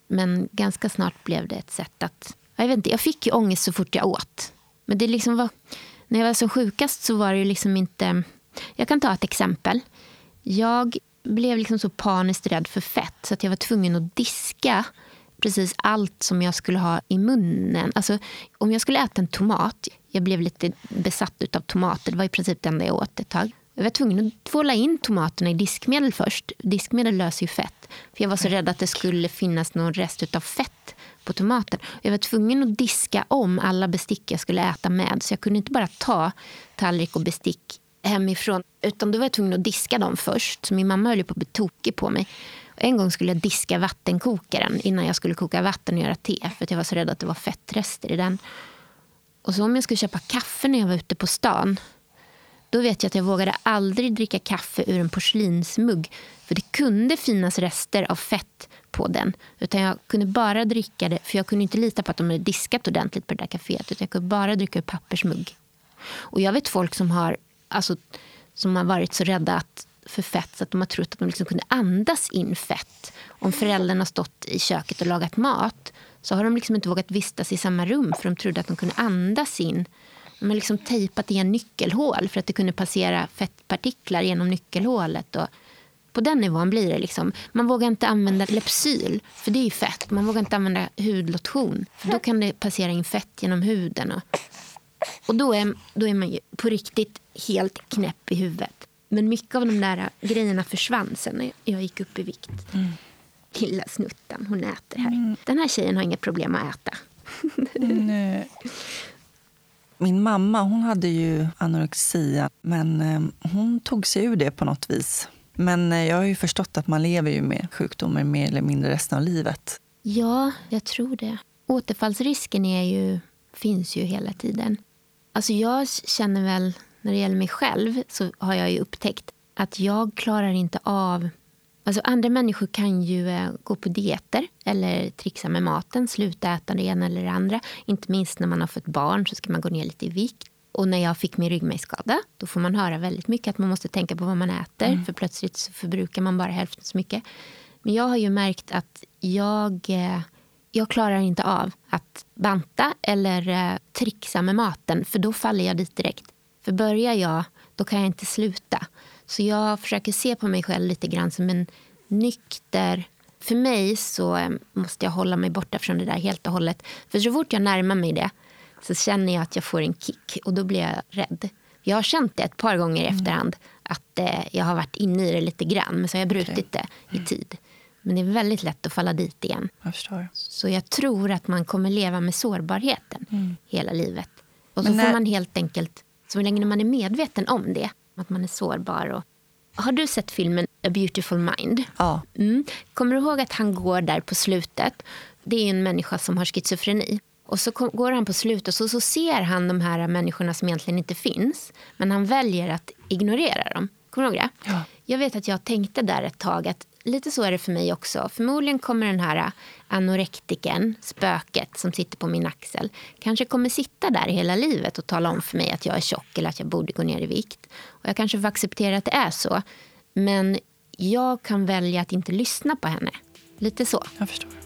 men ganska snart blev det ett sätt att... Jag, vet inte, jag fick ju ångest så fort jag åt. Men det liksom var, när jag var som sjukast så var det liksom inte jag kan ta ett exempel. Jag blev liksom så paniskt rädd för fett så att jag var tvungen att diska precis allt som jag skulle ha i munnen. Alltså, om jag skulle äta en tomat, jag blev lite besatt av tomater, det var i princip det enda jag åt ett tag. Jag var tvungen att tvåla in tomaterna i diskmedel först. Diskmedel löser ju fett. För Jag var så rädd att det skulle finnas någon rest av fett på tomaten. Jag var tvungen att diska om alla bestick jag skulle äta med. Så jag kunde inte bara ta tallrik och bestick hemifrån. Utan då var jag tvungen att diska dem först. Så min mamma höll på att bli tokig på mig. En gång skulle jag diska vattenkokaren innan jag skulle koka vatten och göra te. För jag var så rädd att det var fettrester i den. Och så om jag skulle köpa kaffe när jag var ute på stan. Då vet jag att jag vågade aldrig dricka kaffe ur en porslinsmugg. För det kunde finnas rester av fett på den. Utan jag kunde bara dricka det, för jag kunde inte lita på att de hade diskat ordentligt på det där kaféet. Utan jag kunde bara dricka ur pappersmugg. Och jag vet folk som har, alltså, som har varit så rädda att, för fett så att de har trott att de liksom kunde andas in fett. Om föräldrarna har stått i köket och lagat mat så har de liksom inte vågat vistas i samma rum för de trodde att de kunde andas in. De har liksom tejpat igen nyckelhål för att det kunde passera fettpartiklar genom nyckelhålet. Och på den nivån blir det. Liksom. Man vågar inte använda Lepsyl, för det är fett. Man vågar inte använda hudlotion, för då kan det passera in fett genom huden. Och, och då, är, då är man ju på riktigt helt knäpp i huvudet. Men mycket av de där grejerna försvann sen när jag gick upp i vikt. Mm. Lilla snutten, hon äter här. Mm. Den här tjejen har inget problem att äta. Nej. Min mamma hon hade ju anorexia, men eh, hon tog sig ur det på något vis. Men eh, jag har ju förstått att man lever ju med sjukdomar mer eller mindre resten av livet. Ja, jag tror det. Återfallsrisken är ju, finns ju hela tiden. Alltså jag känner väl, när det gäller mig själv, så har jag ju upptäckt att jag klarar inte av... Alltså andra människor kan ju eh, gå på dieter eller trixa med maten, sluta äta det ena eller det andra. Inte minst när man har fått barn så ska man gå ner lite i vikt. Och när jag fick min ryggmärgsskada då får man höra väldigt mycket att man måste tänka på vad man äter. Mm. För plötsligt så förbrukar man bara hälften så mycket. Men jag har ju märkt att jag, eh, jag klarar inte av att banta eller eh, trixa med maten. För då faller jag dit direkt. För börjar jag, då kan jag inte sluta. Så jag försöker se på mig själv lite grann som en nykter... För mig så eh, måste jag hålla mig borta från det där helt och hållet. För så fort jag närmar mig det så känner jag att jag får en kick och då blir jag rädd. Jag har känt det ett par gånger i mm. efterhand att eh, jag har varit inne i det lite grann men så har jag brutit det i mm. tid. Men det är väldigt lätt att falla dit igen. Jag förstår. Så jag tror att man kommer leva med sårbarheten mm. hela livet. Och så när... får man helt enkelt, så länge man är medveten om det, att man är sårbar. Och... Har du sett filmen A beautiful mind? Ja. Mm. Kommer du ihåg att han går där på slutet? Det är en människa som har schizofreni. Och så kom, går han på slutet och så, så ser han de här människorna som egentligen inte finns. Men han väljer att ignorera dem. Kommer du ihåg det? Ja. Jag vet att jag tänkte där ett tag att lite så är det för mig också. Förmodligen kommer den här äh, anorektiken, spöket som sitter på min axel, kanske kommer sitta där hela livet och tala om för mig att jag är tjock eller att jag borde gå ner i vikt. Och jag kanske får acceptera att det är så. Men jag kan välja att inte lyssna på henne. Lite så. Jag förstår.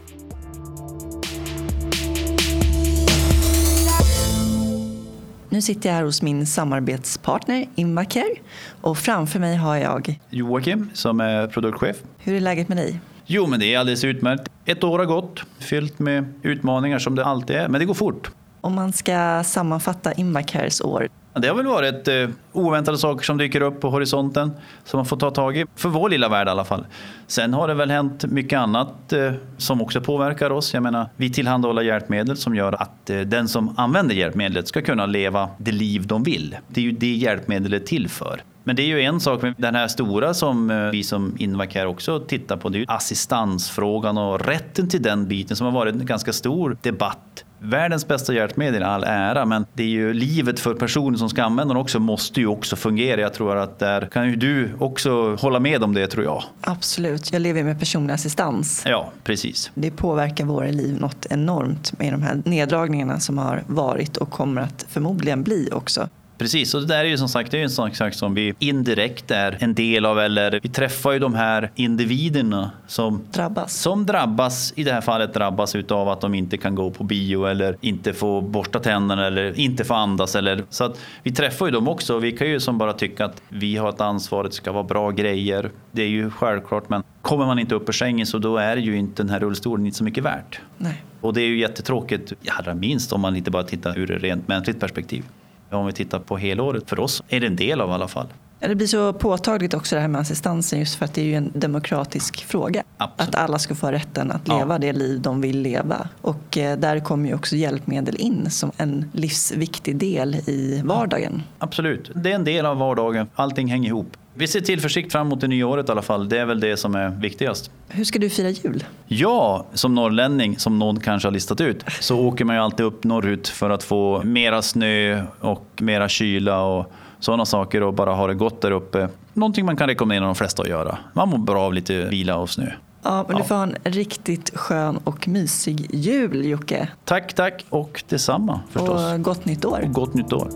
Nu sitter jag här hos min samarbetspartner Invacare och framför mig har jag Joakim som är produktchef. Hur är läget med dig? Jo, men det är alldeles utmärkt. Ett år har gått, fyllt med utmaningar som det alltid är, men det går fort. Om man ska sammanfatta Invacares år, det har väl varit eh, oväntade saker som dyker upp på horisonten som man får ta tag i, för vår lilla värld i alla fall. Sen har det väl hänt mycket annat eh, som också påverkar oss. Jag menar, vi tillhandahåller hjälpmedel som gör att eh, den som använder hjälpmedlet ska kunna leva det liv de vill. Det är ju det hjälpmedlet är till för. Men det är ju en sak med den här stora som eh, vi som Invacare också tittar på. Det är ju assistansfrågan och rätten till den biten som har varit en ganska stor debatt världens bästa hjälpmedel all ära, men det är ju livet för personen som ska använda den också måste ju också fungera. Jag tror att där kan ju du också hålla med om det tror jag. Absolut, jag lever med personlig assistans. Ja, precis. Det påverkar våra liv något enormt med de här neddragningarna som har varit och kommer att förmodligen bli också. Precis, och det där är ju som sagt det är en sån sak som vi indirekt är en del av eller vi träffar ju de här individerna som drabbas. Som drabbas, i det här fallet drabbas utav att de inte kan gå på bio eller inte få borsta tänderna eller inte få andas. Eller, så att vi träffar ju dem också och vi kan ju som bara tycka att vi har ett ansvar, det ska vara bra grejer. Det är ju självklart men kommer man inte upp ur sängen så då är ju inte den här rullstolen inte så mycket värt. Nej. Och det är ju jättetråkigt, allra minst om man inte bara tittar ur ett rent mänskligt perspektiv. Om vi tittar på helåret, för oss är det en del av i alla fall. Ja, det blir så påtagligt också det här med assistansen just för att det är ju en demokratisk fråga. Absolut. Att alla ska få rätten att leva ja. det liv de vill leva. Och eh, där kommer ju också hjälpmedel in som en livsviktig del i vardagen. Absolut, det är en del av vardagen. Allting hänger ihop. Vi ser tillförsikt fram mot det nya året i alla fall. Det är väl det som är viktigast. Hur ska du fira jul? Ja, som norrlänning, som någon kanske har listat ut, så åker man ju alltid upp norrut för att få mera snö och mera kyla och sådana saker och bara ha det gott där uppe. Någonting man kan rekommendera de flesta att göra. Man mår bra av lite vila och snö. Ja, men du får ha en riktigt skön och mysig jul Jocke. Tack, tack och detsamma förstås. Och gott nytt år. Och gott nytt år.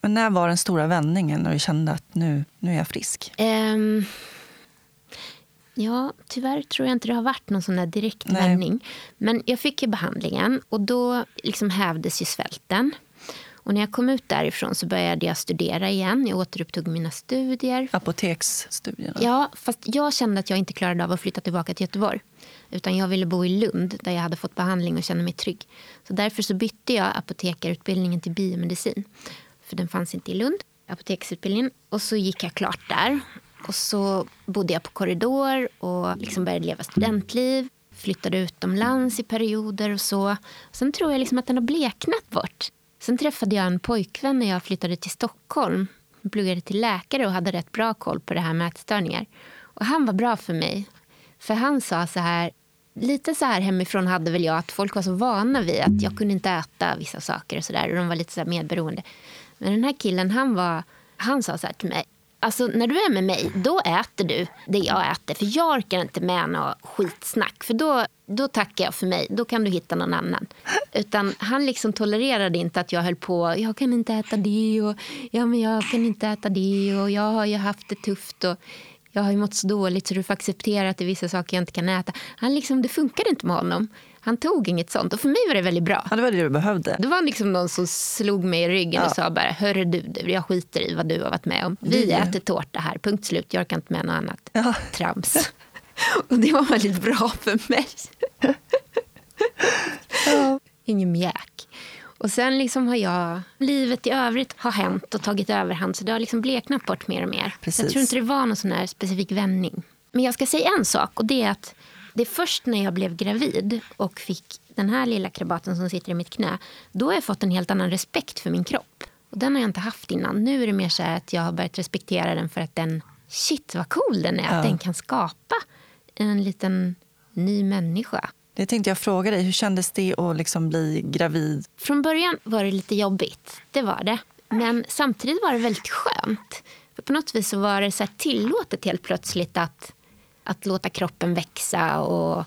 Men när var den stora vändningen när du kände att nu, nu är jag frisk? Um, ja, tyvärr tror jag inte det har varit någon sån där direkt Nej. vändning. Men jag fick ju behandlingen och då liksom hävdes ju svälten. Och när jag kom ut därifrån så började jag studera igen. Jag återupptog mina studier. Apoteksstudierna? Ja, fast jag kände att jag inte klarade av att flytta tillbaka till Göteborg. Utan jag ville bo i Lund där jag hade fått behandling och känna mig trygg. Så därför så bytte jag apotekarutbildningen till biomedicin. För den fanns inte i Lund, apoteksutbildningen. Och så gick jag klart där. Och så bodde jag på korridor och liksom började leva studentliv. Flyttade utomlands i perioder och så. Sen tror jag liksom att den har bleknat bort. Sen träffade jag en pojkvän när jag flyttade till Stockholm. Jag pluggade till läkare och hade rätt bra koll på det här med ätstörningar. Och han var bra för mig. För han sa så här, lite så här hemifrån hade väl jag att folk var så vana vid att jag kunde inte äta vissa saker och så där. Och de var lite så medberoende. Men den här killen, han, var, han sa så här till mig. Alltså när du är med mig, då äter du det jag äter. För jag orkar inte med något skitsnack. För då, då tackar jag för mig. Då kan du hitta någon annan. Utan han liksom tolererade inte att jag höll på. Jag kan inte äta det och ja, men jag kan inte äta det och jag har ju haft det tufft. Och jag har ju mått så dåligt så du får acceptera att det är vissa saker jag inte kan äta. Han liksom, det funkade inte med honom. Han tog inget sånt. Och för mig var det väldigt bra. Ja, det var det du behövde. Det var liksom någon som slog mig i ryggen ja. och sa bara, hörru du, jag skiter i vad du har varit med om. Vi det. äter tårta här, punkt slut. Jag orkar inte med något annat ja. trams. [laughs] och det var väldigt bra för mig. [laughs] ja. Ingen mjäk. Och sen liksom har jag, livet i övrigt har hänt och tagit överhand så det har liksom bleknat bort mer och mer. Precis. Jag tror inte det var någon sån här specifik vändning. Men jag ska säga en sak och det är att det är först när jag blev gravid och fick den här lilla krabaten som sitter i mitt knä, då har jag fått en helt annan respekt för min kropp. Och den har jag inte haft innan. Nu är det mer så att jag har börjat respektera den för att den, shit vad cool den är, ja. att den kan skapa en liten ny människa. Det tänkte jag fråga dig. Hur kändes det att liksom bli gravid? Från början var det lite jobbigt. Det var det. Men samtidigt var det väldigt skönt. För på något vis var det så tillåtet helt plötsligt att, att låta kroppen växa. Och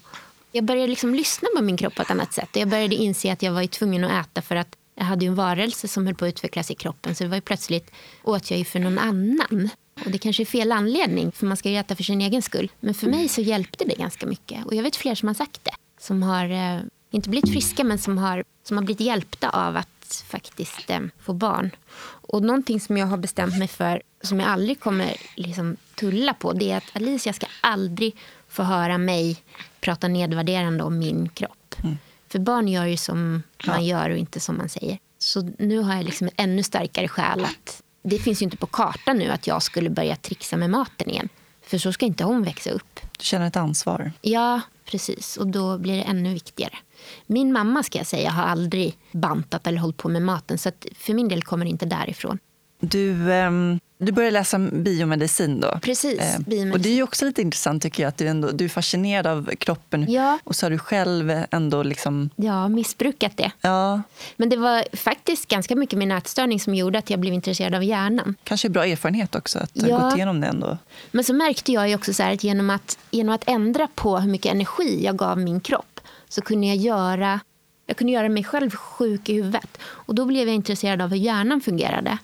jag började liksom lyssna på min kropp på ett annat sätt. Och jag började inse att jag var tvungen att äta för att jag hade en varelse som höll på att utvecklas i kroppen. Så det var ju plötsligt åt jag ju för någon annan. Och det kanske är fel anledning, för man ska ju äta för sin egen skull. Men för mig så hjälpte det ganska mycket. Och jag vet fler som har sagt det som har, eh, inte blivit friska, men som har, som har blivit hjälpta av att faktiskt eh, få barn. Och någonting som jag har bestämt mig för, som jag aldrig kommer liksom tulla på, det är att Alicia ska aldrig få höra mig prata nedvärderande om min kropp. Mm. För barn gör ju som ja. man gör och inte som man säger. Så nu har jag liksom en ännu starkare skäl att det finns ju inte på kartan nu att jag skulle börja trixa med maten igen. För så ska inte hon växa upp. Du känner ett ansvar? Ja, precis. Och då blir det ännu viktigare. Min mamma ska jag säga har aldrig bantat eller hållit på med maten. Så för min del kommer det inte därifrån. Du, um, du började läsa biomedicin då. Precis. Eh, biomedicin. Och det är också lite intressant tycker jag att du, ändå, du är fascinerad av kroppen ja. och så har du själv ändå liksom... Ja, missbrukat det. Ja. Men det var faktiskt ganska mycket min ätstörning som gjorde att jag blev intresserad av hjärnan. Kanske bra erfarenhet också att ja. ha gått igenom det ändå. Men så märkte jag också så att genom, att genom att ändra på hur mycket energi jag gav min kropp så kunde jag göra jag kunde göra mig själv sjuk i huvudet. Och då blev jag intresserad av hur hjärnan fungerade.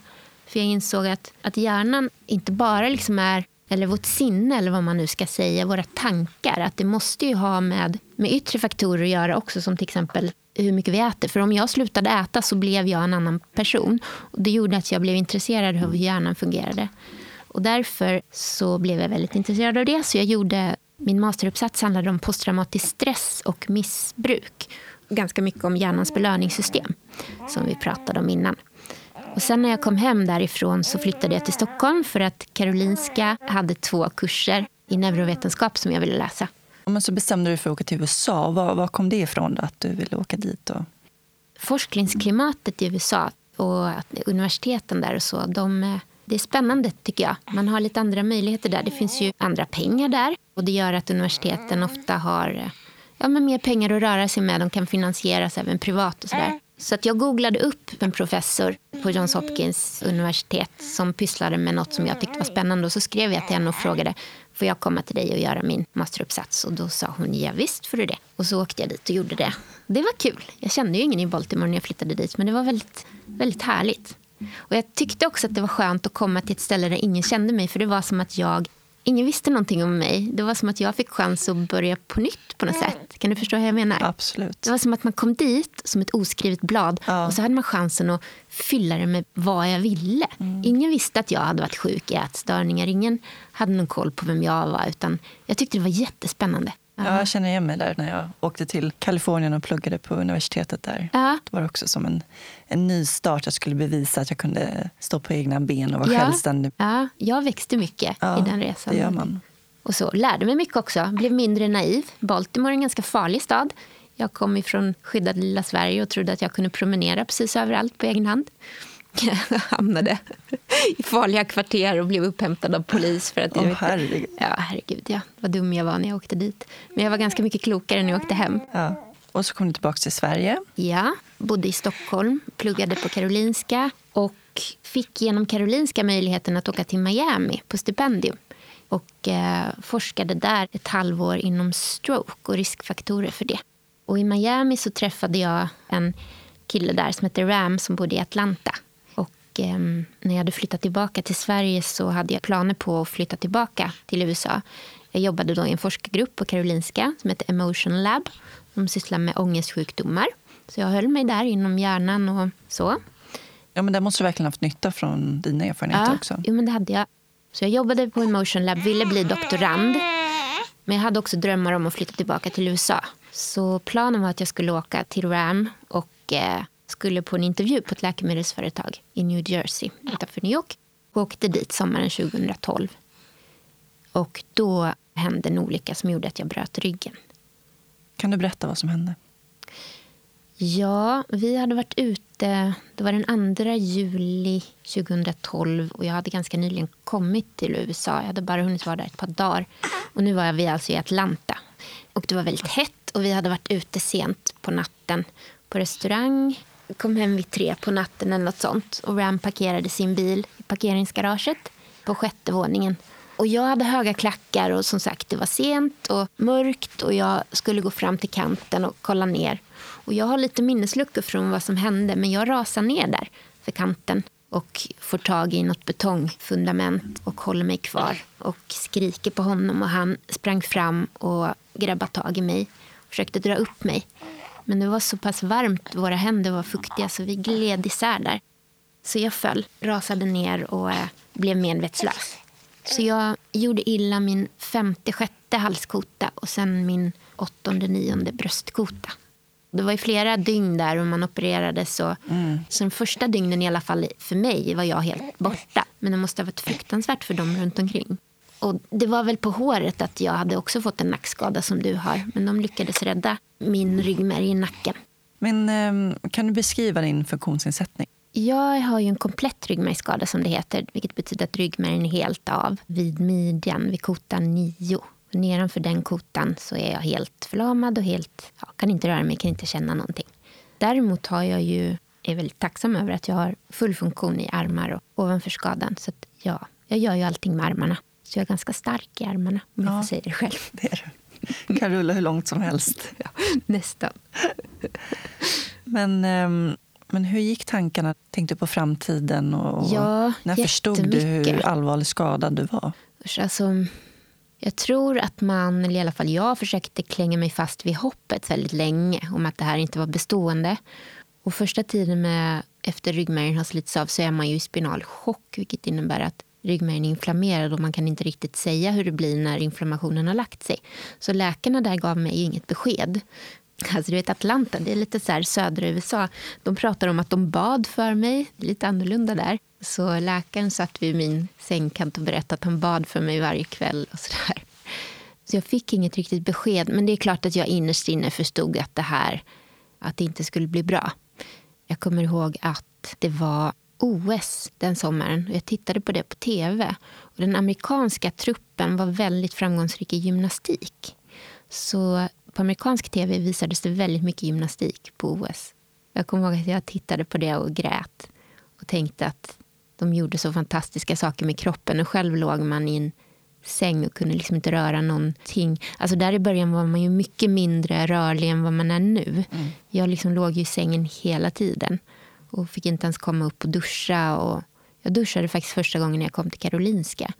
För jag insåg att, att hjärnan inte bara liksom är, eller vårt sinne eller vad man nu ska säga, våra tankar. Att det måste ju ha med, med yttre faktorer att göra också, som till exempel hur mycket vi äter. För om jag slutade äta så blev jag en annan person. Och det gjorde att jag blev intresserad av hur hjärnan fungerade. Och därför så blev jag väldigt intresserad av det. Så jag gjorde, min masteruppsats handlade om posttraumatisk stress och missbruk. Ganska mycket om hjärnans belöningssystem, som vi pratade om innan. Och sen när jag kom hem därifrån så flyttade jag till Stockholm för att Karolinska hade två kurser i neurovetenskap som jag ville läsa. Men så bestämde du dig för att åka till USA. Var, var kom det ifrån då, att du ville åka dit? Då? Forskningsklimatet i USA och universiteten där och så, de, det är spännande tycker jag. Man har lite andra möjligheter där. Det finns ju andra pengar där och det gör att universiteten ofta har ja, men mer pengar att röra sig med. De kan finansieras även privat och sådär. Så att jag googlade upp en professor på Johns Hopkins universitet som pysslade med något som jag tyckte var spännande. Och så skrev jag till henne och frågade får jag komma till dig och göra min masteruppsats. Och då sa hon ja visst får du det. Och så åkte jag dit och gjorde det. Det var kul. Jag kände ju ingen i Baltimore när jag flyttade dit men det var väldigt, väldigt härligt. Och jag tyckte också att det var skönt att komma till ett ställe där ingen kände mig. För det var som att jag ingen visste någonting om mig. Det var som att jag fick chans att börja på nytt på något sätt. Kan du förstå hur jag menar? Absolut. Det var som att man kom dit som ett oskrivet blad Ja. och så hade man chansen att fylla det med vad jag ville. Ingen visste att jag hade varit sjuk i ätstörningar. Ingen hade någon koll på vem jag var. Utan jag tyckte det var jättespännande. Ja, jag känner igen mig där när jag åkte till Kalifornien och pluggade på universitetet där. Ja. Det var också som en, en ny start. Jag skulle bevisa att jag kunde stå på egna ben och vara Ja. självständig. Ja, jag växte mycket Ja, i den resan. det gör man. Och så lärde mig mycket också. Blev mindre naiv. Baltimore är en ganska farlig stad. Jag kom ifrån skyddade lilla Sverige och trodde att jag kunde promenera precis överallt på egen hand. [laughs] Hamnade i farliga kvarter och blev upphämtad av polis. För att jag vet- herregud. Ja, herregud. Ja. Vad dum jag var när jag åkte dit. Men jag var ganska mycket klokare när jag åkte hem. Ja. Och så kom du tillbaka till Sverige. Ja, bodde i Stockholm, pluggade på Karolinska och fick genom Karolinska möjligheten att åka till Miami på stipendium. Och eh, forskade där ett halvår inom stroke och riskfaktorer för det. Och i Miami så träffade jag en kille där som heter Ram som bodde i Atlanta. Eh, när jag hade flyttat tillbaka till Sverige så hade jag planer på att flytta tillbaka till USA. Jag jobbade då i en forskargrupp på Karolinska som heter Emotion Lab. De sysslar med ångestsjukdomar. Så jag höll mig där inom hjärnan och så. Ja, men där måste du verkligen haft nytta från dina erfarenheter också. Jo, men det hade jag. Så jag jobbade på Emotion Lab, ville bli doktorand. Men jag hade också drömmar om att flytta tillbaka till USA. Så planen var att jag skulle åka till RAM och eh, skulle på en intervju på ett läkemedelsföretag i New Jersey utanför New York. Och åkte dit sommaren 2012. Och då hände en olycka som gjorde att jag bröt ryggen. Kan du berätta vad som hände? Ja, vi hade varit ute. Det var den 2 juli 2012 och jag hade ganska nyligen kommit till USA. Jag hade bara hunnit vara där ett par dagar. Och nu var vi alltså i Atlanta. Och det var väldigt hett och vi hade varit ute sent på natten på restaurang. Kom hem vid tre på natten eller något sånt. Och Ram parkerade sin bil i parkeringsgaraget på sjätte våningen. Och jag hade höga klackar och som sagt det var sent och mörkt och jag skulle gå fram till kanten och kolla ner. Och jag har lite minnesluckor från vad som hände men jag rasar ner där för kanten och får tag i något betongfundament och håller mig kvar och skriker på honom och han sprang fram och grabbade tag i mig och försökte dra upp mig. Men det var så pass varmt, våra händer var fuktiga så vi gled isär där. Så jag föll, rasade ner och eh, blev medvetslös. Så jag gjorde illa min femte, sjätte halskota och sen min åttonde, nionde bröstkota. Det var ju flera dygn där och man opererades. Så, så de första dygnen i alla fall för mig var jag helt borta. Men det måste ha varit fruktansvärt för dem runt omkring. Och det var väl på håret att jag hade också fått en nackskada som du har. Men de lyckades rädda min ryggmärg i nacken. Men ehm, kan du beskriva din funktionsnedsättning? Jag har ju en komplett ryggmärgsskada som det heter. Vilket betyder att ryggmärgen är helt av vid midjan, vid kotan 9. Nedanför den kotan så är jag helt förlamad och helt, ja, kan inte röra mig, kan inte känna någonting. Däremot har jag ju, är väldigt tacksam över att jag har full funktion i armar och ovanför skadan. Så ja, jag gör ju allting med armarna. Så jag är ganska stark i armarna, om jag Ja. får säga det själv. Det är du. kan rulla hur långt som helst. [laughs] Nästan. Men, ehm, men hur gick tankarna? Tänkte du på framtiden? Och, Ja, när förstod du hur allvarligt skadad du var? Alltså, jag tror att man, eller i alla fall jag, försökte klänga mig fast vid hoppet väldigt länge om att det här inte var bestående. Och första tiden med, efter ryggmärgen har slitits av så är man ju i spinal chock vilket innebär att ryggmärgen är inflammerad och man kan inte riktigt säga hur det blir när inflammationen har lagt sig. Så läkarna där gav mig inget besked. Alltså du vet Atlanta, det är lite så här södra USA. De pratar om att de bad för mig. Det är lite annorlunda där. Så läkaren satt vid min sängkant och berättade att han bad för mig varje kväll. och så där. Så jag fick inget riktigt besked. Men det är klart att jag innerst inne förstod att det här att det inte skulle bli bra. Jag kommer ihåg att det var OS den sommaren. och Jag tittade på det på tv. Och den amerikanska truppen var väldigt framgångsrik i gymnastik. Så på amerikansk tv visades det väldigt mycket gymnastik på OS. Jag kommer ihåg att jag tittade på det och grät och tänkte att de gjorde så fantastiska saker med kroppen. Och själv låg man i en säng och kunde liksom inte röra någonting. Alltså där i början var man ju mycket mindre rörlig än vad man är nu. Jag liksom låg ju i sängen hela tiden. Och fick inte ens komma upp och duscha. Och jag duschade faktiskt första gången jag kom till Karolinska.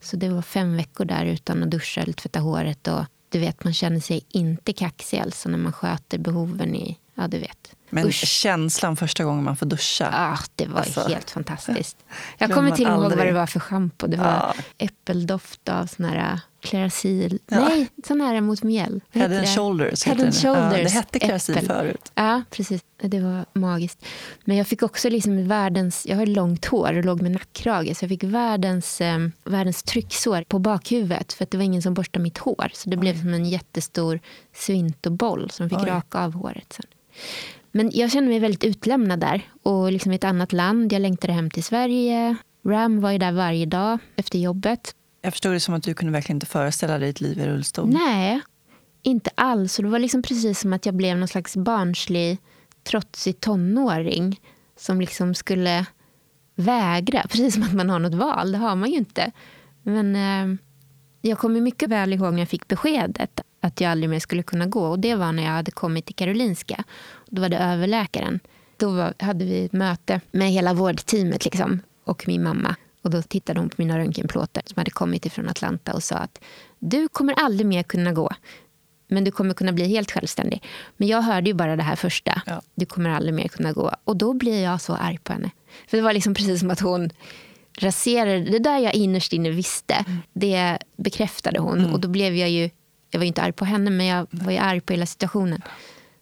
Så det var fem veckor där utan att duscha eller tvätta håret. Och du vet, man känner sig inte kaxig alltså när man sköter behoven i, ja du vet. Men Usch. känslan första gången man får duscha. Ah, det var Alltså. helt fantastiskt. [laughs] Jag kommer till med ihåg aldrig. vad det var för schampo. Det var Ja. äppeldoft av sån här Clarasil. Ja. Nej, sån här mot mjäll. Head and shoulders. Head and shoulders. Ja, det hette Clarasil förut. Ja, precis. Det var magiskt. Men jag fick också liksom världens... Jag har långt hår och låg med nackkrage. Så jag fick världens, eh, världens trycksår på bakhuvudet. För att det var ingen som borstade mitt hår. Så det blev som en jättestor svintoboll som fick Oj. raka av håret sen. Men jag kände mig väldigt utlämnad där. Och liksom i ett annat land. Jag längtade hem till Sverige. Ram var ju där varje dag efter jobbet. Jag förstod det som att du kunde verkligen inte föreställa dig ett liv i rullstol. Nej, inte alls. Och det var liksom precis som att jag blev någon slags barnslig, trotsig tonåring som liksom skulle vägra. [laughs] Precis som att man har något val. Det har man ju inte. Men eh, jag kommer mycket väl ihåg när jag fick beskedet att jag aldrig mer skulle kunna gå. Och Det var när jag hade kommit till Karolinska. Då var det överläkaren. Då var, hade vi ett möte med hela vårdteamet liksom, och min mamma. Och Då tittade hon på mina röntgenplåtar som hade kommit ifrån Atlanta och sa att du kommer aldrig mer kunna gå. Men du kommer kunna bli helt självständig. Men jag hörde ju bara det här första. Ja. Du kommer aldrig mer kunna gå. Och då blir jag så arg på henne. För det var liksom precis som att hon raserade det där jag innerst inne visste. Det bekräftade hon. Och då blev jag ju, jag var ju inte arg på henne men jag var ju arg på hela situationen.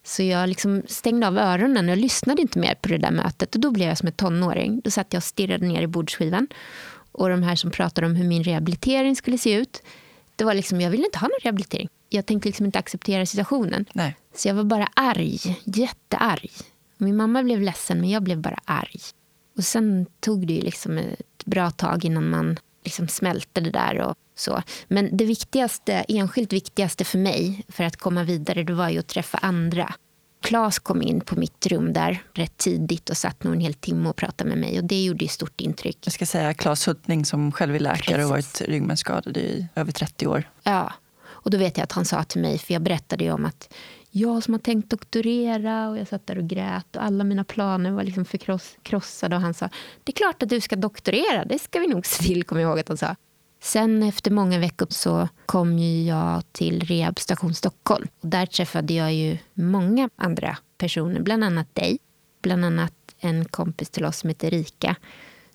Så jag liksom stängde av öronen och jag lyssnade inte mer på det där mötet. Och då blev jag som en tonåring. Då satt jag och stirrade ner i bordsskivan. Och de här som pratade om hur min rehabilitering skulle se ut. Det var liksom, jag ville inte ha någon rehabilitering. Jag tänkte liksom inte acceptera situationen. Nej. Så jag var bara arg, jättearg. Min mamma blev ledsen men jag blev bara arg. Och sen tog det ju liksom ett bra tag innan man liksom smälte det där och så. Men det viktigaste, enskilt viktigaste för mig för att komma vidare det var ju att träffa andra. Klas kom in på mitt rum där rätt tidigt och satt nog en hel timme och pratade med mig och det gjorde ju stort intryck. Jag ska säga Claes Huttning som själv är läkare och varit ryggmärgsskadad i över 30 år. Ja, och då vet jag att han sa till mig, för jag berättade ju om att jag som har tänkt doktorera och jag satt där och grät och alla mina planer var liksom förkrossade och han sa, det är klart att du ska doktorera, det ska vi nog [laughs] se till, kommer jag ihåg att han sa. Sen efter många veckor så kom ju jag till Rehabstation Stockholm. Och där träffade jag ju många andra personer, bland annat dig. Bland annat en kompis till oss som heter Rika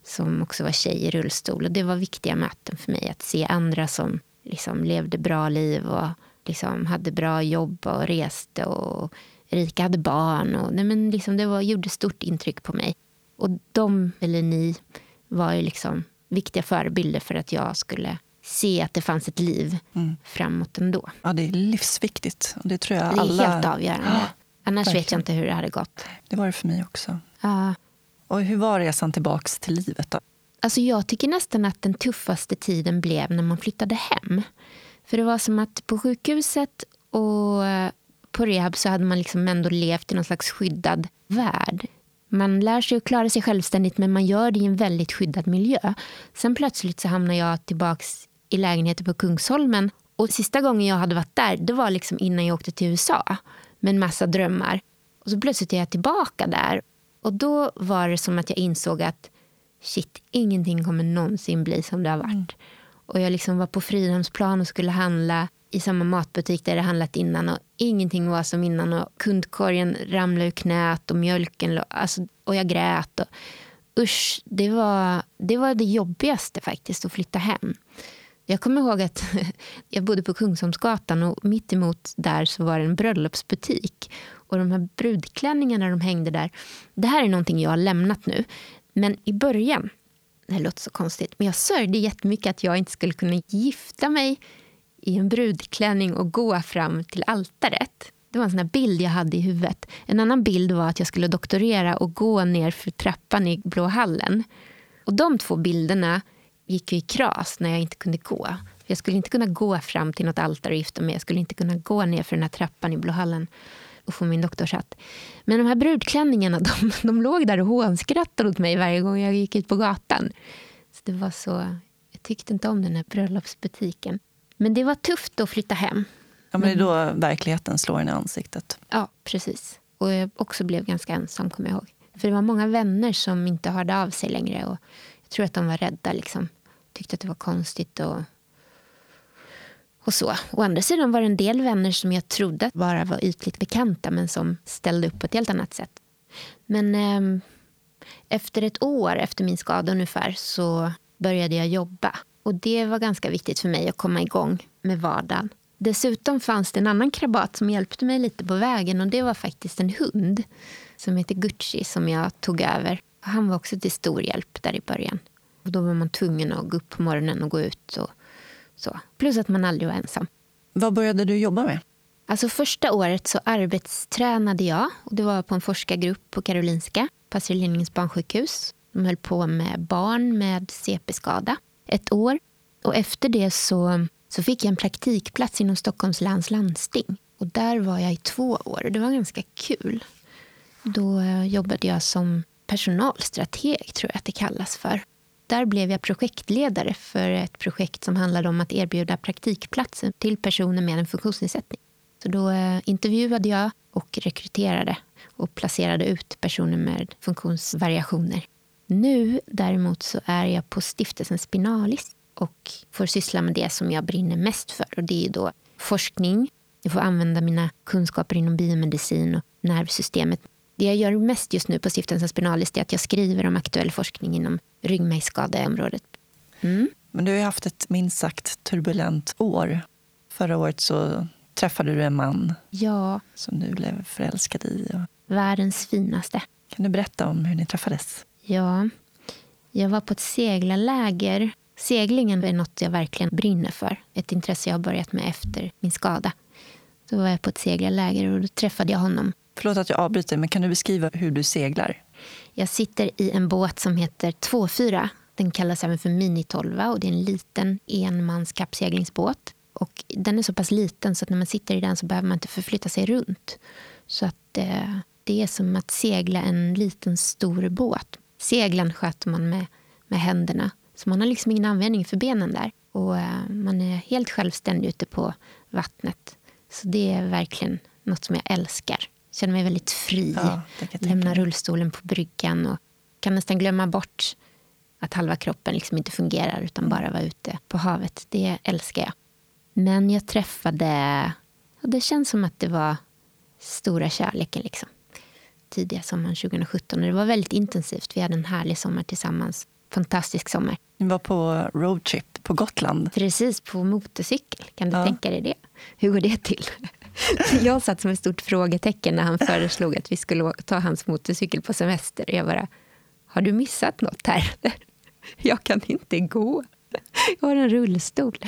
som också var tjej i rullstol. Och det var viktiga möten för mig att se andra som liksom levde bra liv och liksom hade bra jobb och reste. och Rika hade barn. Och, nej men liksom det var, gjorde stort intryck på mig. Och de, eller ni, var ju liksom viktiga förebilder för att jag skulle se att det fanns ett liv framåt ändå. Ja, det är livsviktigt. Och det tror jag Det är alla... helt avgörande. Annars vet verkligen. jag inte hur det hade gått. Det var det för mig också. Ja. Och hur var resan tillbaks till livet då? Alltså jag tycker nästan att den tuffaste tiden blev när man flyttade hem. För det var som att på sjukhuset och på rehab så hade man liksom ändå levt i någon slags skyddad värld. Man lär sig att klara sig självständigt men man gör det i en väldigt skyddad miljö. Sen plötsligt så hamnar jag tillbaks i lägenheten på Kungsholmen. Och sista gången jag hade varit där det var liksom innan jag åkte till USA med en massa drömmar. Och så plötsligt är jag tillbaka där. Och då var det som att jag insåg att shit, ingenting kommer någonsin bli som det har varit. Och jag liksom var på Fridhemsplan och skulle handla i samma matbutik där jag handlat innan och ingenting var som innan och kundkorgen ramlade ur knät och mjölken alltså, och jag grät. Och, usch, det var, det var det jobbigaste faktiskt, att flytta hem. Jag kommer ihåg att [laughs] jag bodde på Kungsholmsgatan och mitt emot där så var det en bröllopsbutik. Och de här brudklänningarna de hängde där. Det här är någonting jag har lämnat nu. Men i början, det här låter så konstigt, men jag sörjde jättemycket att jag inte skulle kunna gifta mig i en brudklänning och gå fram till altaret. Det var en sån här bild jag hade i huvudet. En annan bild var att jag skulle doktorera och gå ner för trappan i Blå hallen. Och de två bilderna gick ju i kras när jag inte kunde gå. Jag skulle inte kunna gå fram till något altare och gifta mig. Jag skulle inte kunna gå ner för den här trappan i Blå hallen och få min doktorshatt. Men de här brudklänningarna [laughs] de, de låg där och hånskrattade åt mig varje gång jag gick ut på gatan. Så det var så, jag tyckte inte om den här bröllopsbutiken. Men det var tufft att flytta hem. Ja, men det är då verkligheten slår en i ansiktet. Ja, precis. Och jag också blev ganska ensam, kommer jag ihåg. För det var många vänner som inte hörde av sig längre. Och jag tror att de var rädda. Liksom. Tyckte att det var konstigt. Och, och så. Å andra sidan var det en del vänner som jag trodde bara var ytligt bekanta men som ställde upp på ett helt annat sätt. Men eh, efter ett år efter min skada ungefär så började jag jobba. Och det var ganska viktigt för mig att komma igång med vardagen. Dessutom fanns det en annan krabat som hjälpte mig lite på vägen och det var faktiskt en hund som heter Gucci som jag tog över. Han var också till stor hjälp där i början. Och då var man tvungen att gå upp på morgonen och gå ut. Och så. Plus att man aldrig var ensam. Vad började du jobba med? Alltså första året så arbetstränade jag. Och det var på en forskargrupp på Karolinska, Lindgrens barnsjukhus. De höll på med barn med CP-skada ett år. Och efter det så, så fick jag en praktikplats inom Stockholms läns landsting. Och där var jag i två år. Det var ganska kul. Då eh, jobbade jag som personalstrateg, tror jag att det kallas för. Där blev jag projektledare för ett projekt som handlade om att erbjuda praktikplatser till personer med en funktionsnedsättning. Så då eh, intervjuade jag och rekryterade och placerade ut personer med funktionsvariationer. Nu däremot så är jag på stiftelsen Spinalis och får syssla med det som jag brinner mest för. Och Det är då forskning. Jag får använda mina kunskaper inom biomedicin och nervsystemet. Det jag gör mest just nu på stiftelsen Spinalis är att jag skriver om aktuell forskning inom ryggmärgsskadeområdet. Mm. Men du har haft ett minst sagt turbulent år. Förra året så träffade du en man ja. som du blev förälskad i. Världens finaste. Kan du berätta om hur ni träffades? Ja, jag var på ett seglarläger. Seglingen är något jag verkligen brinner för. Ett intresse jag har börjat med efter min skada. Då var jag på ett seglarläger och då träffade jag honom. Förlåt att jag avbryter, men kan du beskriva hur du seglar? Jag sitter i en båt som heter 24. Den kallas även för Mini-12 och det är en liten enmans kappseglingsbåt. Och den är så pass liten så att när man sitter i den så behöver man inte förflytta sig runt. Så att eh, det är som att segla en liten stor båt. Seglen sköter man med, med händerna. Så man har liksom ingen användning för benen där. Och eh, man är helt självständig ute på vattnet. Så det är verkligen något som jag älskar. Känner mig väldigt fri. Ja, Lämnar rullstolen på bryggan och kan nästan glömma bort att halva kroppen liksom inte fungerar utan bara vara ute på havet. Det älskar jag. Men jag träffade... Och det känns som att det var stora kärleken. Liksom. Tidiga sommaren 2017. Och det var väldigt intensivt. Vi hade en härlig sommar tillsammans. Fantastisk sommar. Ni var på roadtrip på Gotland. Precis, på motorcykel. Kan du ja. tänka dig det? Hur går det till? [laughs] Jag satt som ett stort frågetecken när han föreslog att vi skulle ta hans motorcykel på semester. Jag bara, har du missat något här? [laughs] Jag kan inte gå. [laughs] Jag har en rullstol.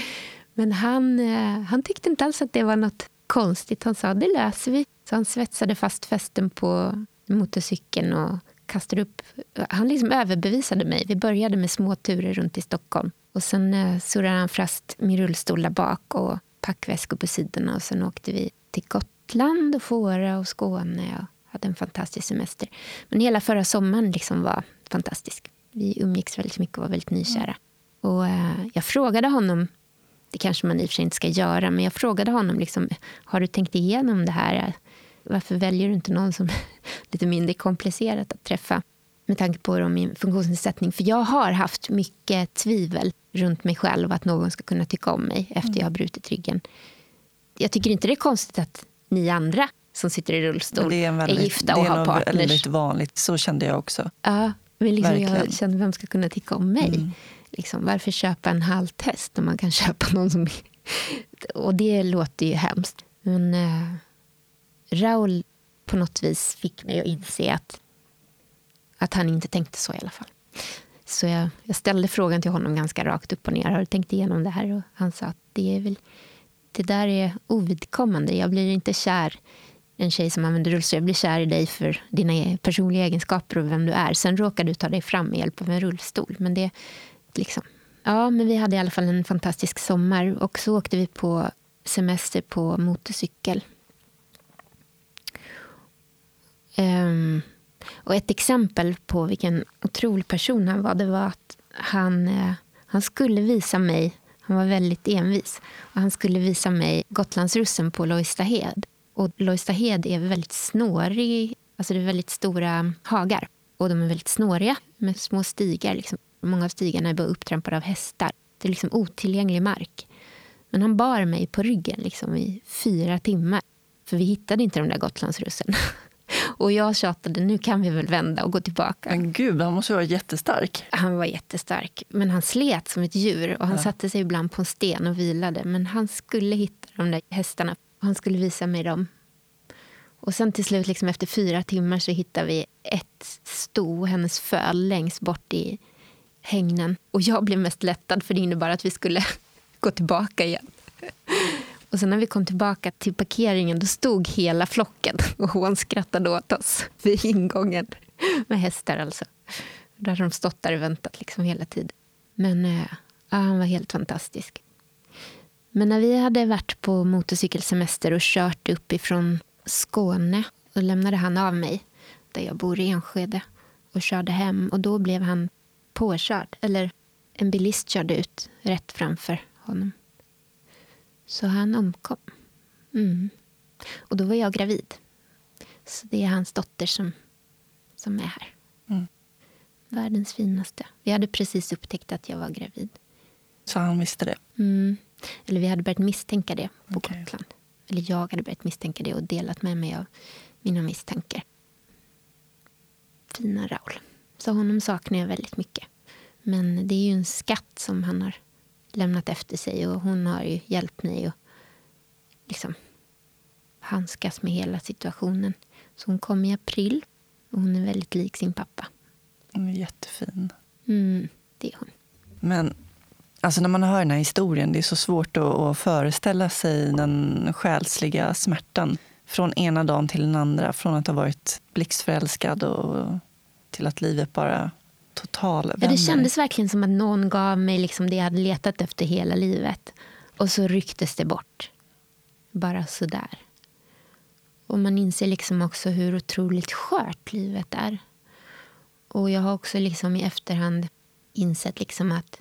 Men han, eh, han tyckte inte alls att det var något konstigt. Han sa det löser vi. Så han svetsade fast fästen på motorcykeln och kastade upp. Han liksom överbevisade mig. Vi började med små turer runt i Stockholm. Och Sen eh, surrade han fast min rullstol där bak och packväskor på sidorna. Och Sen åkte vi till Gotland, och Fåra och Skåne och hade en fantastisk semester. Men hela förra sommaren liksom var fantastisk. Vi umgicks väldigt mycket och var väldigt nykära. Och eh, jag frågade honom det kanske man i och för sig inte ska göra, men jag frågade honom liksom, har du tänkt igenom det här? Varför väljer du inte någon som är [laughs] lite mindre komplicerat att träffa? Med tanke på min funktionsnedsättning. För jag har haft mycket tvivel runt mig själv att någon ska kunna tycka om mig efter jag har brutit ryggen. Jag tycker inte det är konstigt att ni andra som sitter i rullstol är, väldigt, är, gifta och har partners. Det är väldigt vanligt. Så kände jag också. Ja, men liksom jag kände vem ska kunna tycka om mig. Mm. Liksom, varför köpa en halvtest när man kan [laughs] köpa någon som... och det låter ju hemskt. Men eh, Raul på något vis fick mig att inse att, att han inte tänkte så i alla fall. Så jag, jag, ställde frågan till honom ganska rakt upp och ner. Har du tänkt igenom det här? Och han sa att det, är väl, det där är ovidkommande. Jag blir inte kär i en tjej som använder rullstol. Jag blir kär i dig för dina e- personliga egenskaper och vem du är. Sen råkar du ta dig fram med hjälp av en rullstol. Men det, Liksom. Ja, men vi hade i alla fall en fantastisk sommar. Och så åkte vi på semester på motorcykel. Um, och ett exempel på vilken otrolig person han var, det var att han, uh, han skulle visa mig, han var väldigt envis, och han skulle visa mig Gotlandsrussen på Lojstahed. Och Lojstahed är väldigt snårig, alltså det är väldigt stora hagar. Och de är väldigt snåriga med små stigar. Liksom. Många av stigarna bara upptrampade av hästar. Det är liksom otillgänglig mark. Men han bar mig på ryggen liksom, i fyra timmar. För vi hittade inte de där Gotlandsrussen. [laughs] Och jag tjatade, nu kan vi väl vända och gå tillbaka. Men gud, han måste vara jättestark. Han var jättestark. Men han slet som ett djur. Och han ja. satte sig ibland på en sten och vilade. Men han skulle hitta de där hästarna. Han skulle visa mig dem. Och sen till slut, liksom efter fyra timmar, så hittade vi ett sto, hennes föl, längst bort i hängnen. Och jag blev mest lättad, för det innebar att vi skulle [laughs] gå tillbaka igen. Och sen när vi kom tillbaka till parkeringen då stod hela flocken [laughs] och hon skrattade åt oss vid ingången. Med hästar alltså. Där hade de stått där och väntat liksom hela tiden. Men äh, ja, han var helt fantastisk. Men när vi hade varit på motorcykelsemester och kört uppifrån Skåne och lämnade han av mig där jag bor i Enskede och körde hem. Och då blev han påkörd. Eller en bilist körde ut rätt framför honom. Så han omkom. Mm. Och då var jag gravid. Så det är hans dotter som, som är här. Mm. Världens finaste. Vi hade precis upptäckt att jag var gravid. Så han visste det? Mm. Eller vi hade börjat misstänka det på okay. Gotland. Eller jag hade börjat misstänka det och delat med mig av mina misstankar. Fina Raul. Så honom saknar jag väldigt mycket. Men det är ju en skatt som han har lämnat efter sig och hon har ju hjälpt mig att liksom handskas med hela situationen. Så hon kom i april och hon är väldigt lik sin pappa. Hon är jättefin. Mm, det är hon. Men alltså när man hör den här historien, det är så svårt att, att föreställa sig den själsliga smärtan från ena dagen till den andra. Från att ha varit blixtförälskad och till att livet bara total ja, Det kändes verkligen som att någon gav mig liksom det jag hade letat efter hela livet. Och så rycktes det bort. Bara sådär. Och man inser liksom också hur otroligt skört livet är. Och jag har också liksom i efterhand insett liksom att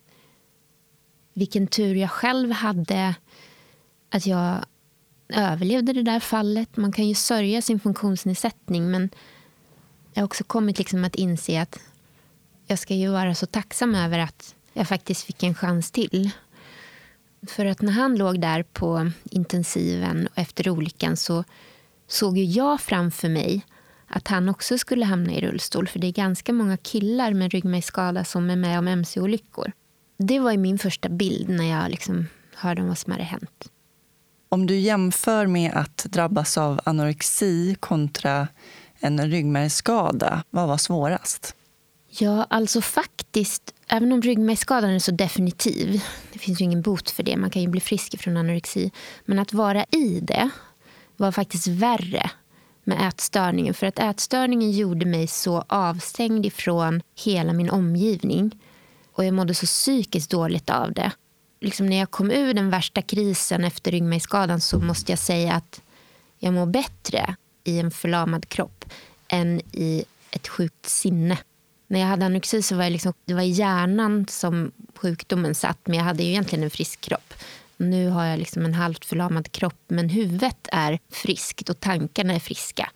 vilken tur jag själv hade att jag överlevde det där fallet. Man kan ju sörja sin funktionsnedsättning men jag har också kommit liksom att inse att jag ska ju vara så tacksam över att jag faktiskt fick en chans till. För att när han låg där på intensiven och efter olyckan så såg ju jag framför mig att han också skulle hamna i rullstol. För det är ganska många killar med ryggmärgsskada som är med om mc-olyckor. Det var ju min första bild när jag liksom hörde om vad som hade hänt. Om du jämför med att drabbas av anorexi kontra en ryggmärgsskada, vad var svårast? Ja, alltså faktiskt, även om ryggmärgsskadan är så definitiv, det finns ju ingen bot för det, man kan ju bli frisk från anorexi, men att vara i det var faktiskt värre med ätstörningen. För att ätstörningen gjorde mig så avstängd ifrån hela min omgivning. Och jag mådde så psykiskt dåligt av det. Liksom när jag kom ur den värsta krisen efter ryggmärgsskadan så måste jag säga att jag mår bättre i en förlamad kropp än i ett sjukt sinne när jag hade anorexi så var det, liksom, det var hjärnan som sjukdomen satt men jag hade ju egentligen en frisk kropp. Nu har jag liksom en halvt förlamad kropp men huvudet är friskt och tankarna är friska.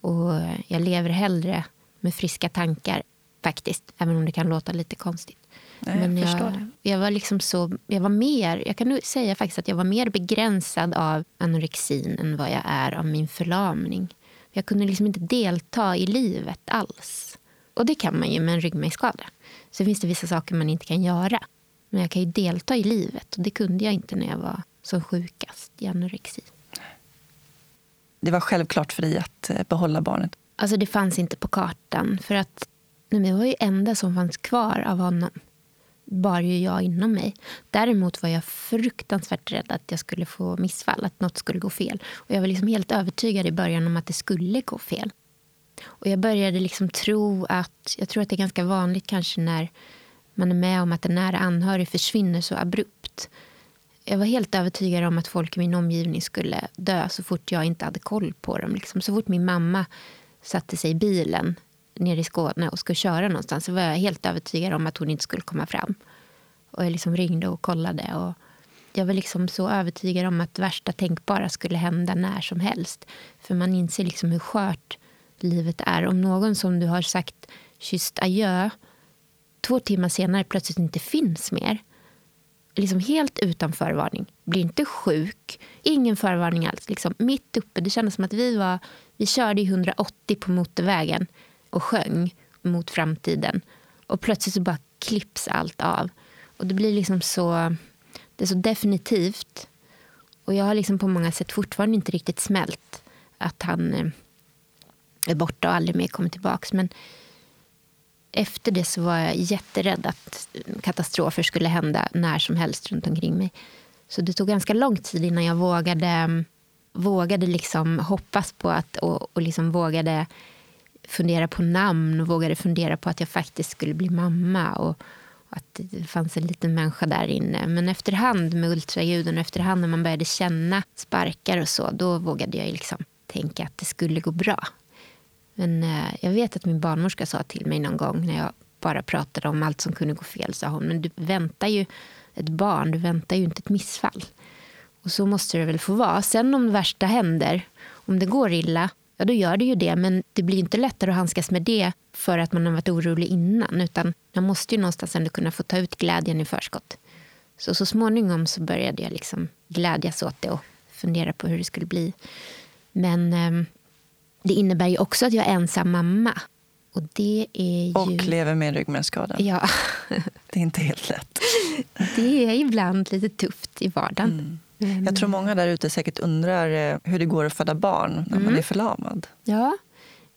Och jag lever hellre med friska tankar faktiskt, även om det kan låta lite konstigt. Nej, men jag, jag, jag, var liksom så, jag var mer, jag kan säga faktiskt att jag var mer begränsad av anorexin än vad jag är av min förlamning. Jag kunde liksom inte delta i livet alls. Och det kan man ju med en ryggmärgsskada. Så finns det vissa saker man inte kan göra. Men jag kan ju delta i livet och det kunde jag inte när jag var som sjukast i anorexi. Det var självklart för dig att eh, behålla barnet? Alltså det fanns inte på kartan. För att nej, det var ju enda som fanns kvar av honom. Bar ju jag inom mig. Däremot var jag fruktansvärt rädd att jag skulle få missfall, att något skulle gå fel. Och jag var liksom helt övertygad i början om att det skulle gå fel. Och jag började liksom tro att, jag tror att det är ganska vanligt kanske när man är med om att en nära anhörig försvinner så abrupt. Jag var helt övertygad om att folk i min omgivning skulle dö så fort jag inte hade koll på dem. Liksom. Så fort min mamma satte sig i bilen nere i Skåne och skulle köra någonstans så var jag helt övertygad om att hon inte skulle komma fram. Och jag liksom ringde och kollade. Och jag var liksom så övertygad om att värsta tänkbara skulle hända när som helst. För man inser liksom hur skört livet är. Om någon som du har sagt kysst adjö två timmar senare plötsligt inte finns mer. Liksom helt utan förvarning. Blir inte sjuk. Ingen förvarning alls. Liksom mitt uppe. Det kändes som att vi var... Vi körde i 180 på motorvägen och sjöng mot framtiden. Och plötsligt så bara klipps allt av. Och det blir liksom så... Det är så definitivt. Och jag har liksom på många sätt fortfarande inte riktigt smält att han eh, är borta och aldrig mer kommer tillbaka. Men efter det så var jag jätterädd att katastrofer skulle hända när som helst runt omkring mig. Så det tog ganska lång tid innan jag vågade, vågade liksom hoppas på att och, och liksom vågade fundera på namn och vågade fundera på att jag faktiskt skulle bli mamma. Och, att det fanns en liten människa där inne. Men efterhand med ultraljuden och efterhand när man började känna sparkar och så, då vågade jag liksom tänka att det skulle gå bra. Men eh, jag vet att min barnmorska sa till mig någon gång när jag bara pratade om allt som kunde gå fel, sa hon, men du väntar ju ett barn, du väntar ju inte ett missfall. Och så måste det väl få vara. Sen om det värsta händer, om det går illa, ja då gör det ju det. Men det blir inte lättare att handskas med det för att man har varit orolig innan. Utan man måste ju någonstans ändå kunna få ta ut glädjen i förskott. Så så småningom så började jag liksom glädjas åt det och fundera på hur det skulle bli. Men eh, det innebär ju också att jag är ensam mamma. Och det är ju... Och lever med ryggmärgsskada. Ja. [laughs] det är inte helt lätt. Det är ibland lite tufft i vardagen. Mm. Jag tror många där ute säkert undrar eh, hur det går att föda barn när mm. man är förlamad. Ja,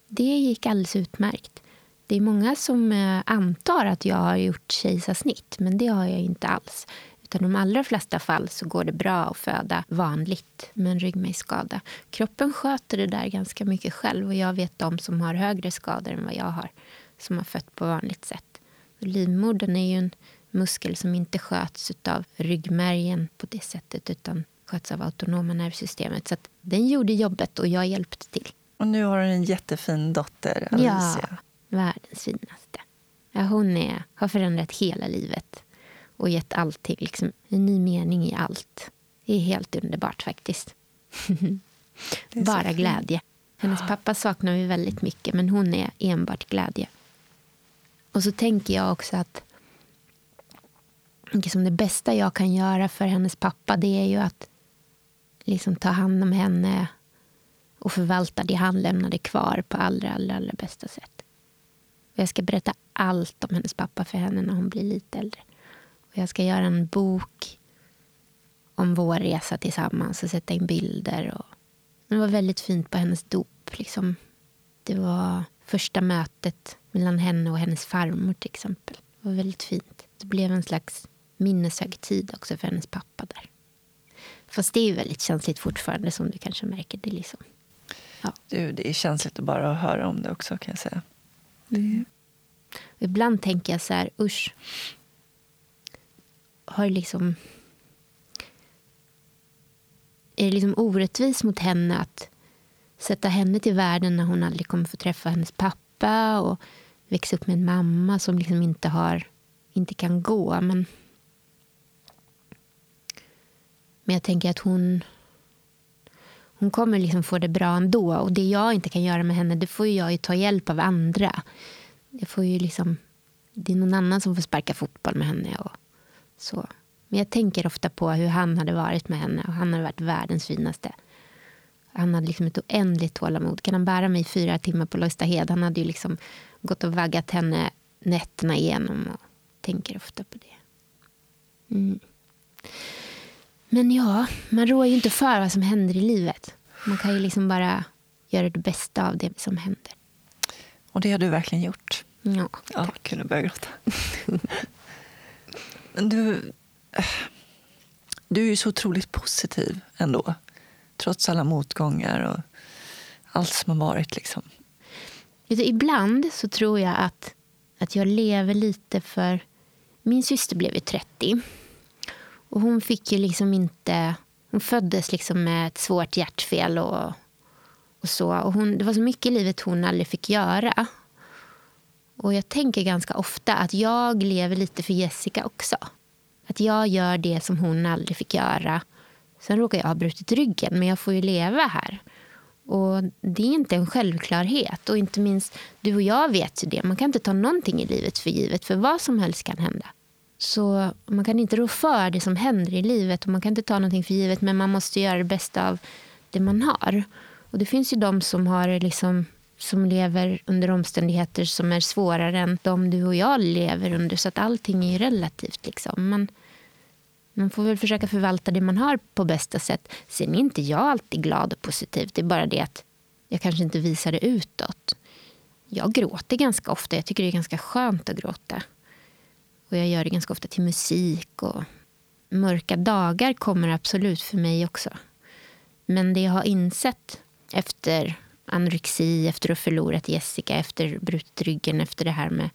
det gick alldeles utmärkt. Det är många som eh, antar att jag har gjort kejsarsnitt, men det har jag inte alls. Utan de allra flesta fall så går det bra att föda vanligt med en ryggmärgsskada. Kroppen sköter det där ganska mycket själv och jag vet de som har högre skador än vad jag har som har fött på vanligt sätt. Livmodern är ju en muskel som inte sköts av ryggmärgen på det sättet utan sköts av autonoma nervsystemet. Så den gjorde jobbet och jag hjälpte till. Och nu har du en jättefin dotter, Alicia. Ja, världens finaste. Ja, hon är, har förändrat hela livet och gett allting liksom, en ny mening i allt. Det är helt underbart faktiskt. [laughs] Bara glädje. Hennes pappa saknar vi väldigt mycket, men hon är enbart glädje. Och så tänker jag också att liksom det bästa jag kan göra för hennes pappa det är ju att liksom ta hand om henne och förvalta det han lämnade kvar på allra, allra, allra bästa sätt. Och jag ska berätta allt om hennes pappa för henne när hon blir lite äldre. Och jag ska göra en bok om vår resa tillsammans och sätta in bilder. Och det var väldigt fint på hennes dop. Liksom. Det var första mötet mellan henne och hennes farmor till exempel. Det var väldigt fint. Det blev en slags minneshögtid också för hennes pappa där. Fast det är väldigt känsligt fortfarande som du kanske märker. Det, liksom. ja. du, det är känsligt att bara höra om det också kan jag säga. Mm. Ibland tänker jag så här, usch, har liksom... Är det liksom orättvist mot henne att sätta henne till världen när hon aldrig kommer få träffa hennes pappa och växa upp med en mamma som liksom inte, har, inte kan gå? Men, men jag tänker att hon, hon kommer liksom få det bra ändå. Och det jag inte kan göra med henne, det får jag ju ta hjälp av andra. Det, får ju liksom, det är någon annan som får sparka fotboll med henne. Och, så. Men jag tänker ofta på hur han hade varit med henne. Och han hade varit världens finaste. Han hade liksom ett oändligt tålamod. Kan han bära mig fyra timmar på Lojstahed? Han hade ju liksom gått och vaggat henne nätterna igenom. Och tänker ofta på det. Mm. Men ja, man rår ju inte för vad som händer i livet. Man kan ju liksom bara göra det bästa av det som händer. Och det har du verkligen gjort. Ja, ja kunde börja gråta. [laughs] Du, eh, du är ju så otroligt positiv ändå. Trots alla motgångar och allt som har varit. Liksom. Ibland så tror jag att, att jag lever lite för... Min syster blev ju 30. Och hon fick ju liksom inte... Hon föddes liksom med ett svårt hjärtfel och, och så. Och hon, det var så mycket i livet hon aldrig fick göra. Och jag tänker ganska ofta att jag lever lite för Jessica också. Att jag gör det som hon aldrig fick göra. Sen råkar jag ha brutit ryggen, men jag får ju leva här. Och Det är inte en självklarhet. Och inte minst du och jag vet ju det. Man kan inte ta någonting i livet för givet, för vad som helst kan hända. Så man kan inte rå för det som händer i livet och man kan inte ta någonting för givet men man måste göra det bästa av det man har. Och det finns ju de som har liksom som lever under omständigheter som är svårare än de du och jag lever under. Så att allting är ju relativt. Liksom. Man, man får väl försöka förvalta det man har på bästa sätt. Sen är inte jag alltid glad och positiv. Det är bara det att jag kanske inte visar det utåt. Jag gråter ganska ofta. Jag tycker det är ganska skönt att gråta. Och jag gör det ganska ofta till musik. Och mörka dagar kommer absolut för mig också. Men det jag har insett efter anorexi, efter att ha förlorat Jessica, efter brutit ryggen, efter det här med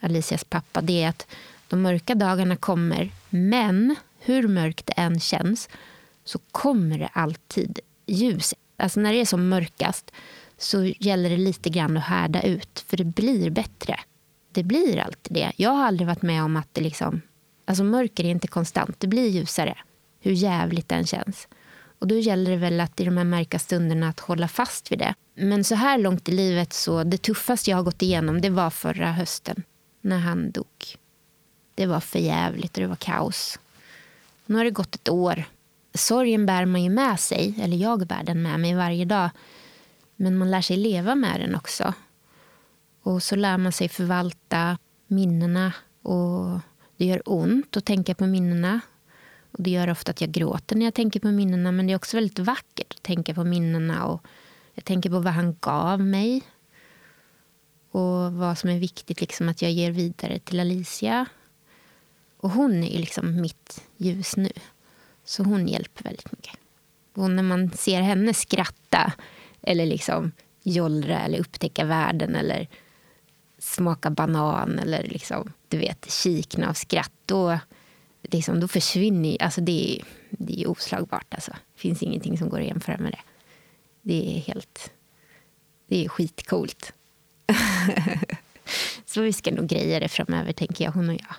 Alicias pappa, det är att de mörka dagarna kommer. Men hur mörkt det än känns så kommer det alltid ljus. Alltså när det är som mörkast så gäller det lite grann att härda ut, för det blir bättre. Det blir alltid det. Jag har aldrig varit med om att det liksom... Alltså mörker är inte konstant, det blir ljusare. Hur jävligt den känns. Och då gäller det väl att i de här mörka stunderna att hålla fast vid det. Men så här långt i livet så det tuffaste jag har gått igenom det var förra hösten när han dog. Det var för jävligt och det var kaos. Nu har det gått ett år. Sorgen bär man ju med sig, eller jag bär den med mig varje dag. Men man lär sig leva med den också. Och så lär man sig förvalta minnena. Och Det gör ont att tänka på minnena. Och Det gör ofta att jag gråter när jag tänker på minnena. Men det är också väldigt vackert att tänka på minnena. Och jag tänker på vad han gav mig. Och vad som är viktigt liksom att jag ger vidare till Alicia. Och hon är liksom mitt ljus nu. Så hon hjälper väldigt mycket. Och när man ser henne skratta eller liksom jollra eller upptäcka världen eller smaka banan eller liksom, du vet, kikna av skratt, då, liksom, då försvinner alltså det, är, det är oslagbart. Alltså. Det finns ingenting som går att jämföra med det. Det är helt... Det är skitcoolt. [laughs] så vi ska nog greja det framöver, tänker jag, hon och jag.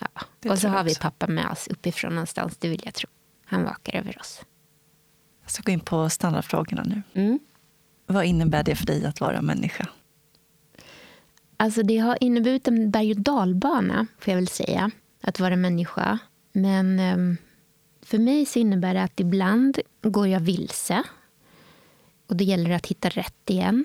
Ja. Och så har vi pappa med oss uppifrån någonstans, det vill jag tro. Han vakar över oss. Jag ska gå in på standardfrågorna nu. Mm. Vad innebär det för dig att vara människa? Alltså det har inneburit en berg och dalbana, får jag väl säga, att vara människa. Men ehm, för mig så innebär det att ibland går jag vilse. Och det gäller att hitta rätt igen.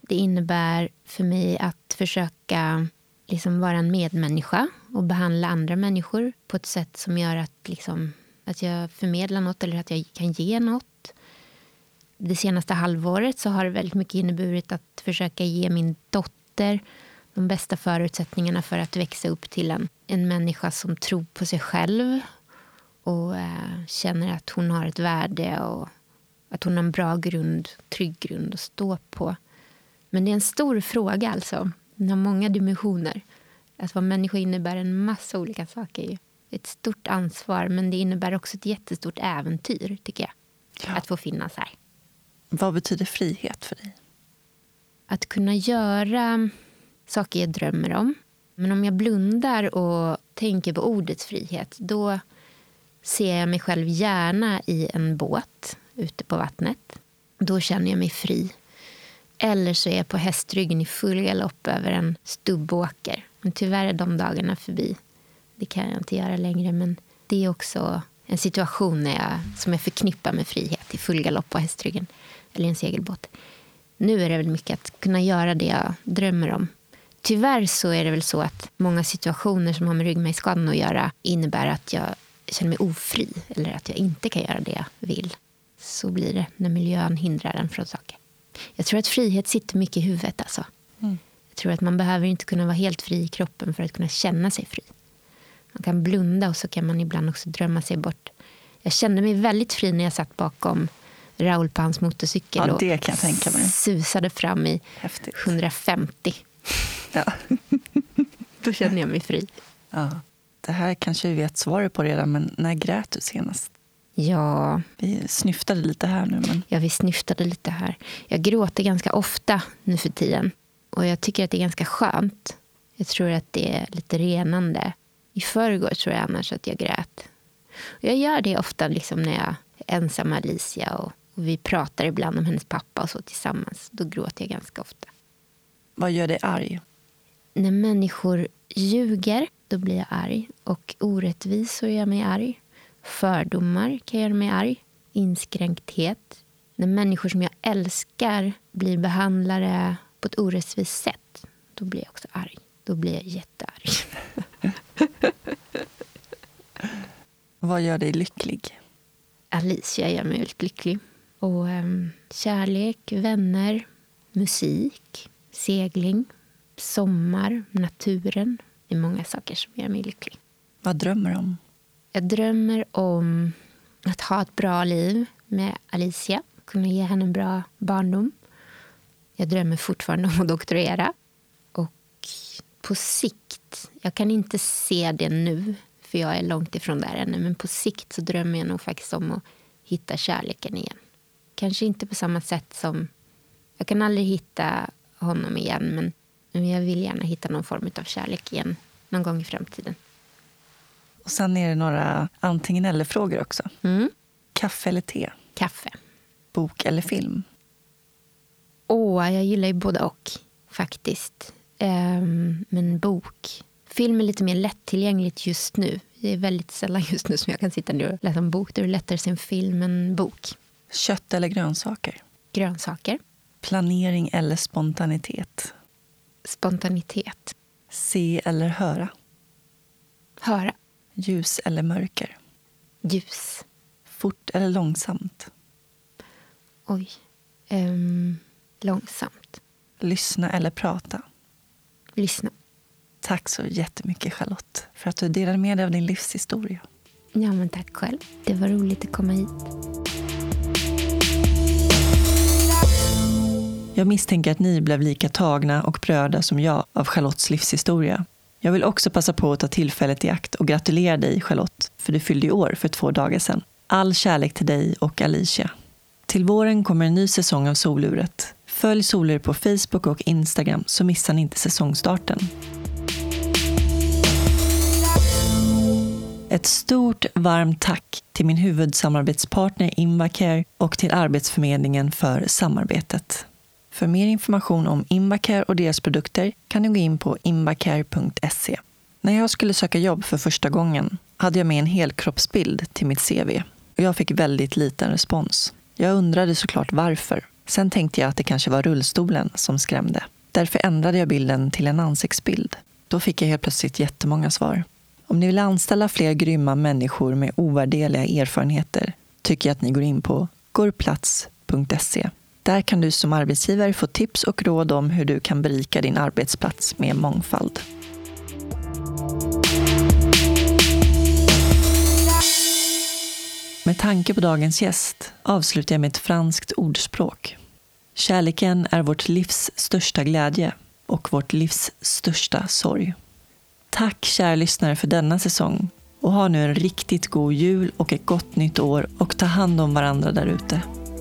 Det innebär för mig att försöka liksom vara en medmänniska och behandla andra människor på ett sätt som gör att, liksom, att jag förmedlar nåt eller att jag kan ge nåt. Det senaste halvåret så har det väldigt mycket inneburit att försöka ge min dotter de bästa förutsättningarna för att växa upp till en, en människa som tror på sig själv och eh, känner att hon har ett värde och att hon har en bra grund, trygg grund att stå på. Men det är en stor fråga. alltså. Den har många dimensioner. Att vara människa innebär en massa olika saker. Ett stort ansvar, men det innebär också ett jättestort äventyr, tycker jag. Ja. Att få finnas här. Vad betyder frihet för dig? Att kunna göra saker jag drömmer om. Men om jag blundar och tänker på ordets frihet då ser jag mig själv gärna i en båt ute på vattnet. Då känner jag mig fri. Eller så är jag på hästryggen i full galopp över en stubbåker. Men tyvärr är de dagarna förbi. Det kan jag inte göra längre. Men det är också en situation när jag, som jag förknippar med frihet i full galopp på hästryggen eller en segelbåt. Nu är det väl mycket att kunna göra det jag drömmer om. Tyvärr så är det väl så att många situationer som har med ryggmärgsskadan att göra innebär att jag känner mig ofri eller att jag inte kan göra det jag vill. Så blir det när miljön hindrar en från saker. Jag tror att frihet sitter mycket i huvudet. Alltså. Mm. Jag tror att man behöver inte kunna vara helt fri i kroppen för att kunna känna sig fri. Man kan blunda och så kan man ibland också drömma sig bort. Jag kände mig väldigt fri när jag satt bakom Raoul på hans motorcykel ja, och susade fram i Häftigt. 150. Ja. [laughs] Då känner jag mig fri. Ja. Det här kanske vi vet svaret på redan, men när grät du senast? Ja. Vi snyftade lite här nu. Men... Ja, vi snyftade lite här. Jag gråter ganska ofta nu för tiden. Och jag tycker att det är ganska skönt. Jag tror att det är lite renande. I förrgår tror jag annars att jag grät. Och jag gör det ofta liksom när jag är ensam med Alicia och, Och vi pratar ibland om hennes pappa och så tillsammans. Då gråter jag ganska ofta. Vad gör dig arg? När människor ljuger, då blir jag arg. Och orättvisor gör mig arg. Fördomar kan göra mig arg. Inskränkthet. När människor som jag älskar blir behandlade på ett orättvist sätt, då blir jag också arg. Då blir jag jättearg. [laughs] Vad gör dig lycklig? Alicia gör mig väldigt lycklig. Och um, kärlek, vänner, musik, segling, sommar, naturen. Det är många saker som gör mig lycklig. Vad drömmer du om? Jag drömmer om att ha ett bra liv med Alicia. Kunna ge henne en bra barndom. Jag drömmer fortfarande om att doktorera. Och på sikt, jag kan inte se det nu för jag är långt ifrån där ännu, men på sikt så drömmer jag nog faktiskt om att hitta kärleken igen. Kanske inte på samma sätt som... Jag kan aldrig hitta honom igen, men, men jag vill gärna hitta någon form av kärlek igen någon gång i framtiden. Och sen är det några antingen eller-frågor också. Mm. Kaffe eller te? Kaffe. Bok eller film? Åh, jag gillar ju både och, faktiskt. Um, men bok. Film är lite mer lättillgängligt just nu. Det är väldigt sällan just nu som jag kan sitta ner och läsa en bok. Då är det lättare att se en film än bok. Kött eller grönsaker? Grönsaker. Planering eller spontanitet? Spontanitet. Se eller höra? Höra. Ljus eller mörker? Ljus. Fort eller långsamt? Oj. Um, långsamt. Lyssna eller prata? Lyssna. Tack så jättemycket Charlotte för att du delade med dig av din livshistoria. Ja, men tack själv. Det var roligt att komma hit. Jag misstänker att ni blev lika tagna och bröda som jag av Charlottes livshistoria. Jag vill också passa på att ta tillfället i akt och gratulera dig Charlotte, för du fyllde i år för två dagar sedan. All kärlek till dig och Alicia. Till våren kommer en ny säsong av Soluret. Följ Solur på Facebook och Instagram så missar ni inte säsongstarten. Ett stort varmt tack till min huvudsamarbetspartner Invacare och till Arbetsförmedlingen för samarbetet. För mer information om Invacare och deras produkter kan du gå in på invacare.se. När jag skulle söka jobb för första gången hade jag med en helkroppsbild till mitt CV och jag fick väldigt liten respons. Jag undrade såklart varför. Sen tänkte jag att det kanske var rullstolen som skrämde. Därför ändrade jag bilden till en ansiktsbild. Då fick jag helt plötsligt jättemånga svar. Om ni vill anställa fler grymma människor med ovärdeliga erfarenheter tycker jag att ni går in på gorplats.se. Där kan du som arbetsgivare få tips och råd om hur du kan berika din arbetsplats med mångfald. Med tanke på dagens gäst avslutar jag med ett franskt ordspråk. Kärleken är vårt livs största glädje och vårt livs största sorg. Tack kära lyssnare för denna säsong och ha nu en riktigt god jul och ett gott nytt år och ta hand om varandra där ute.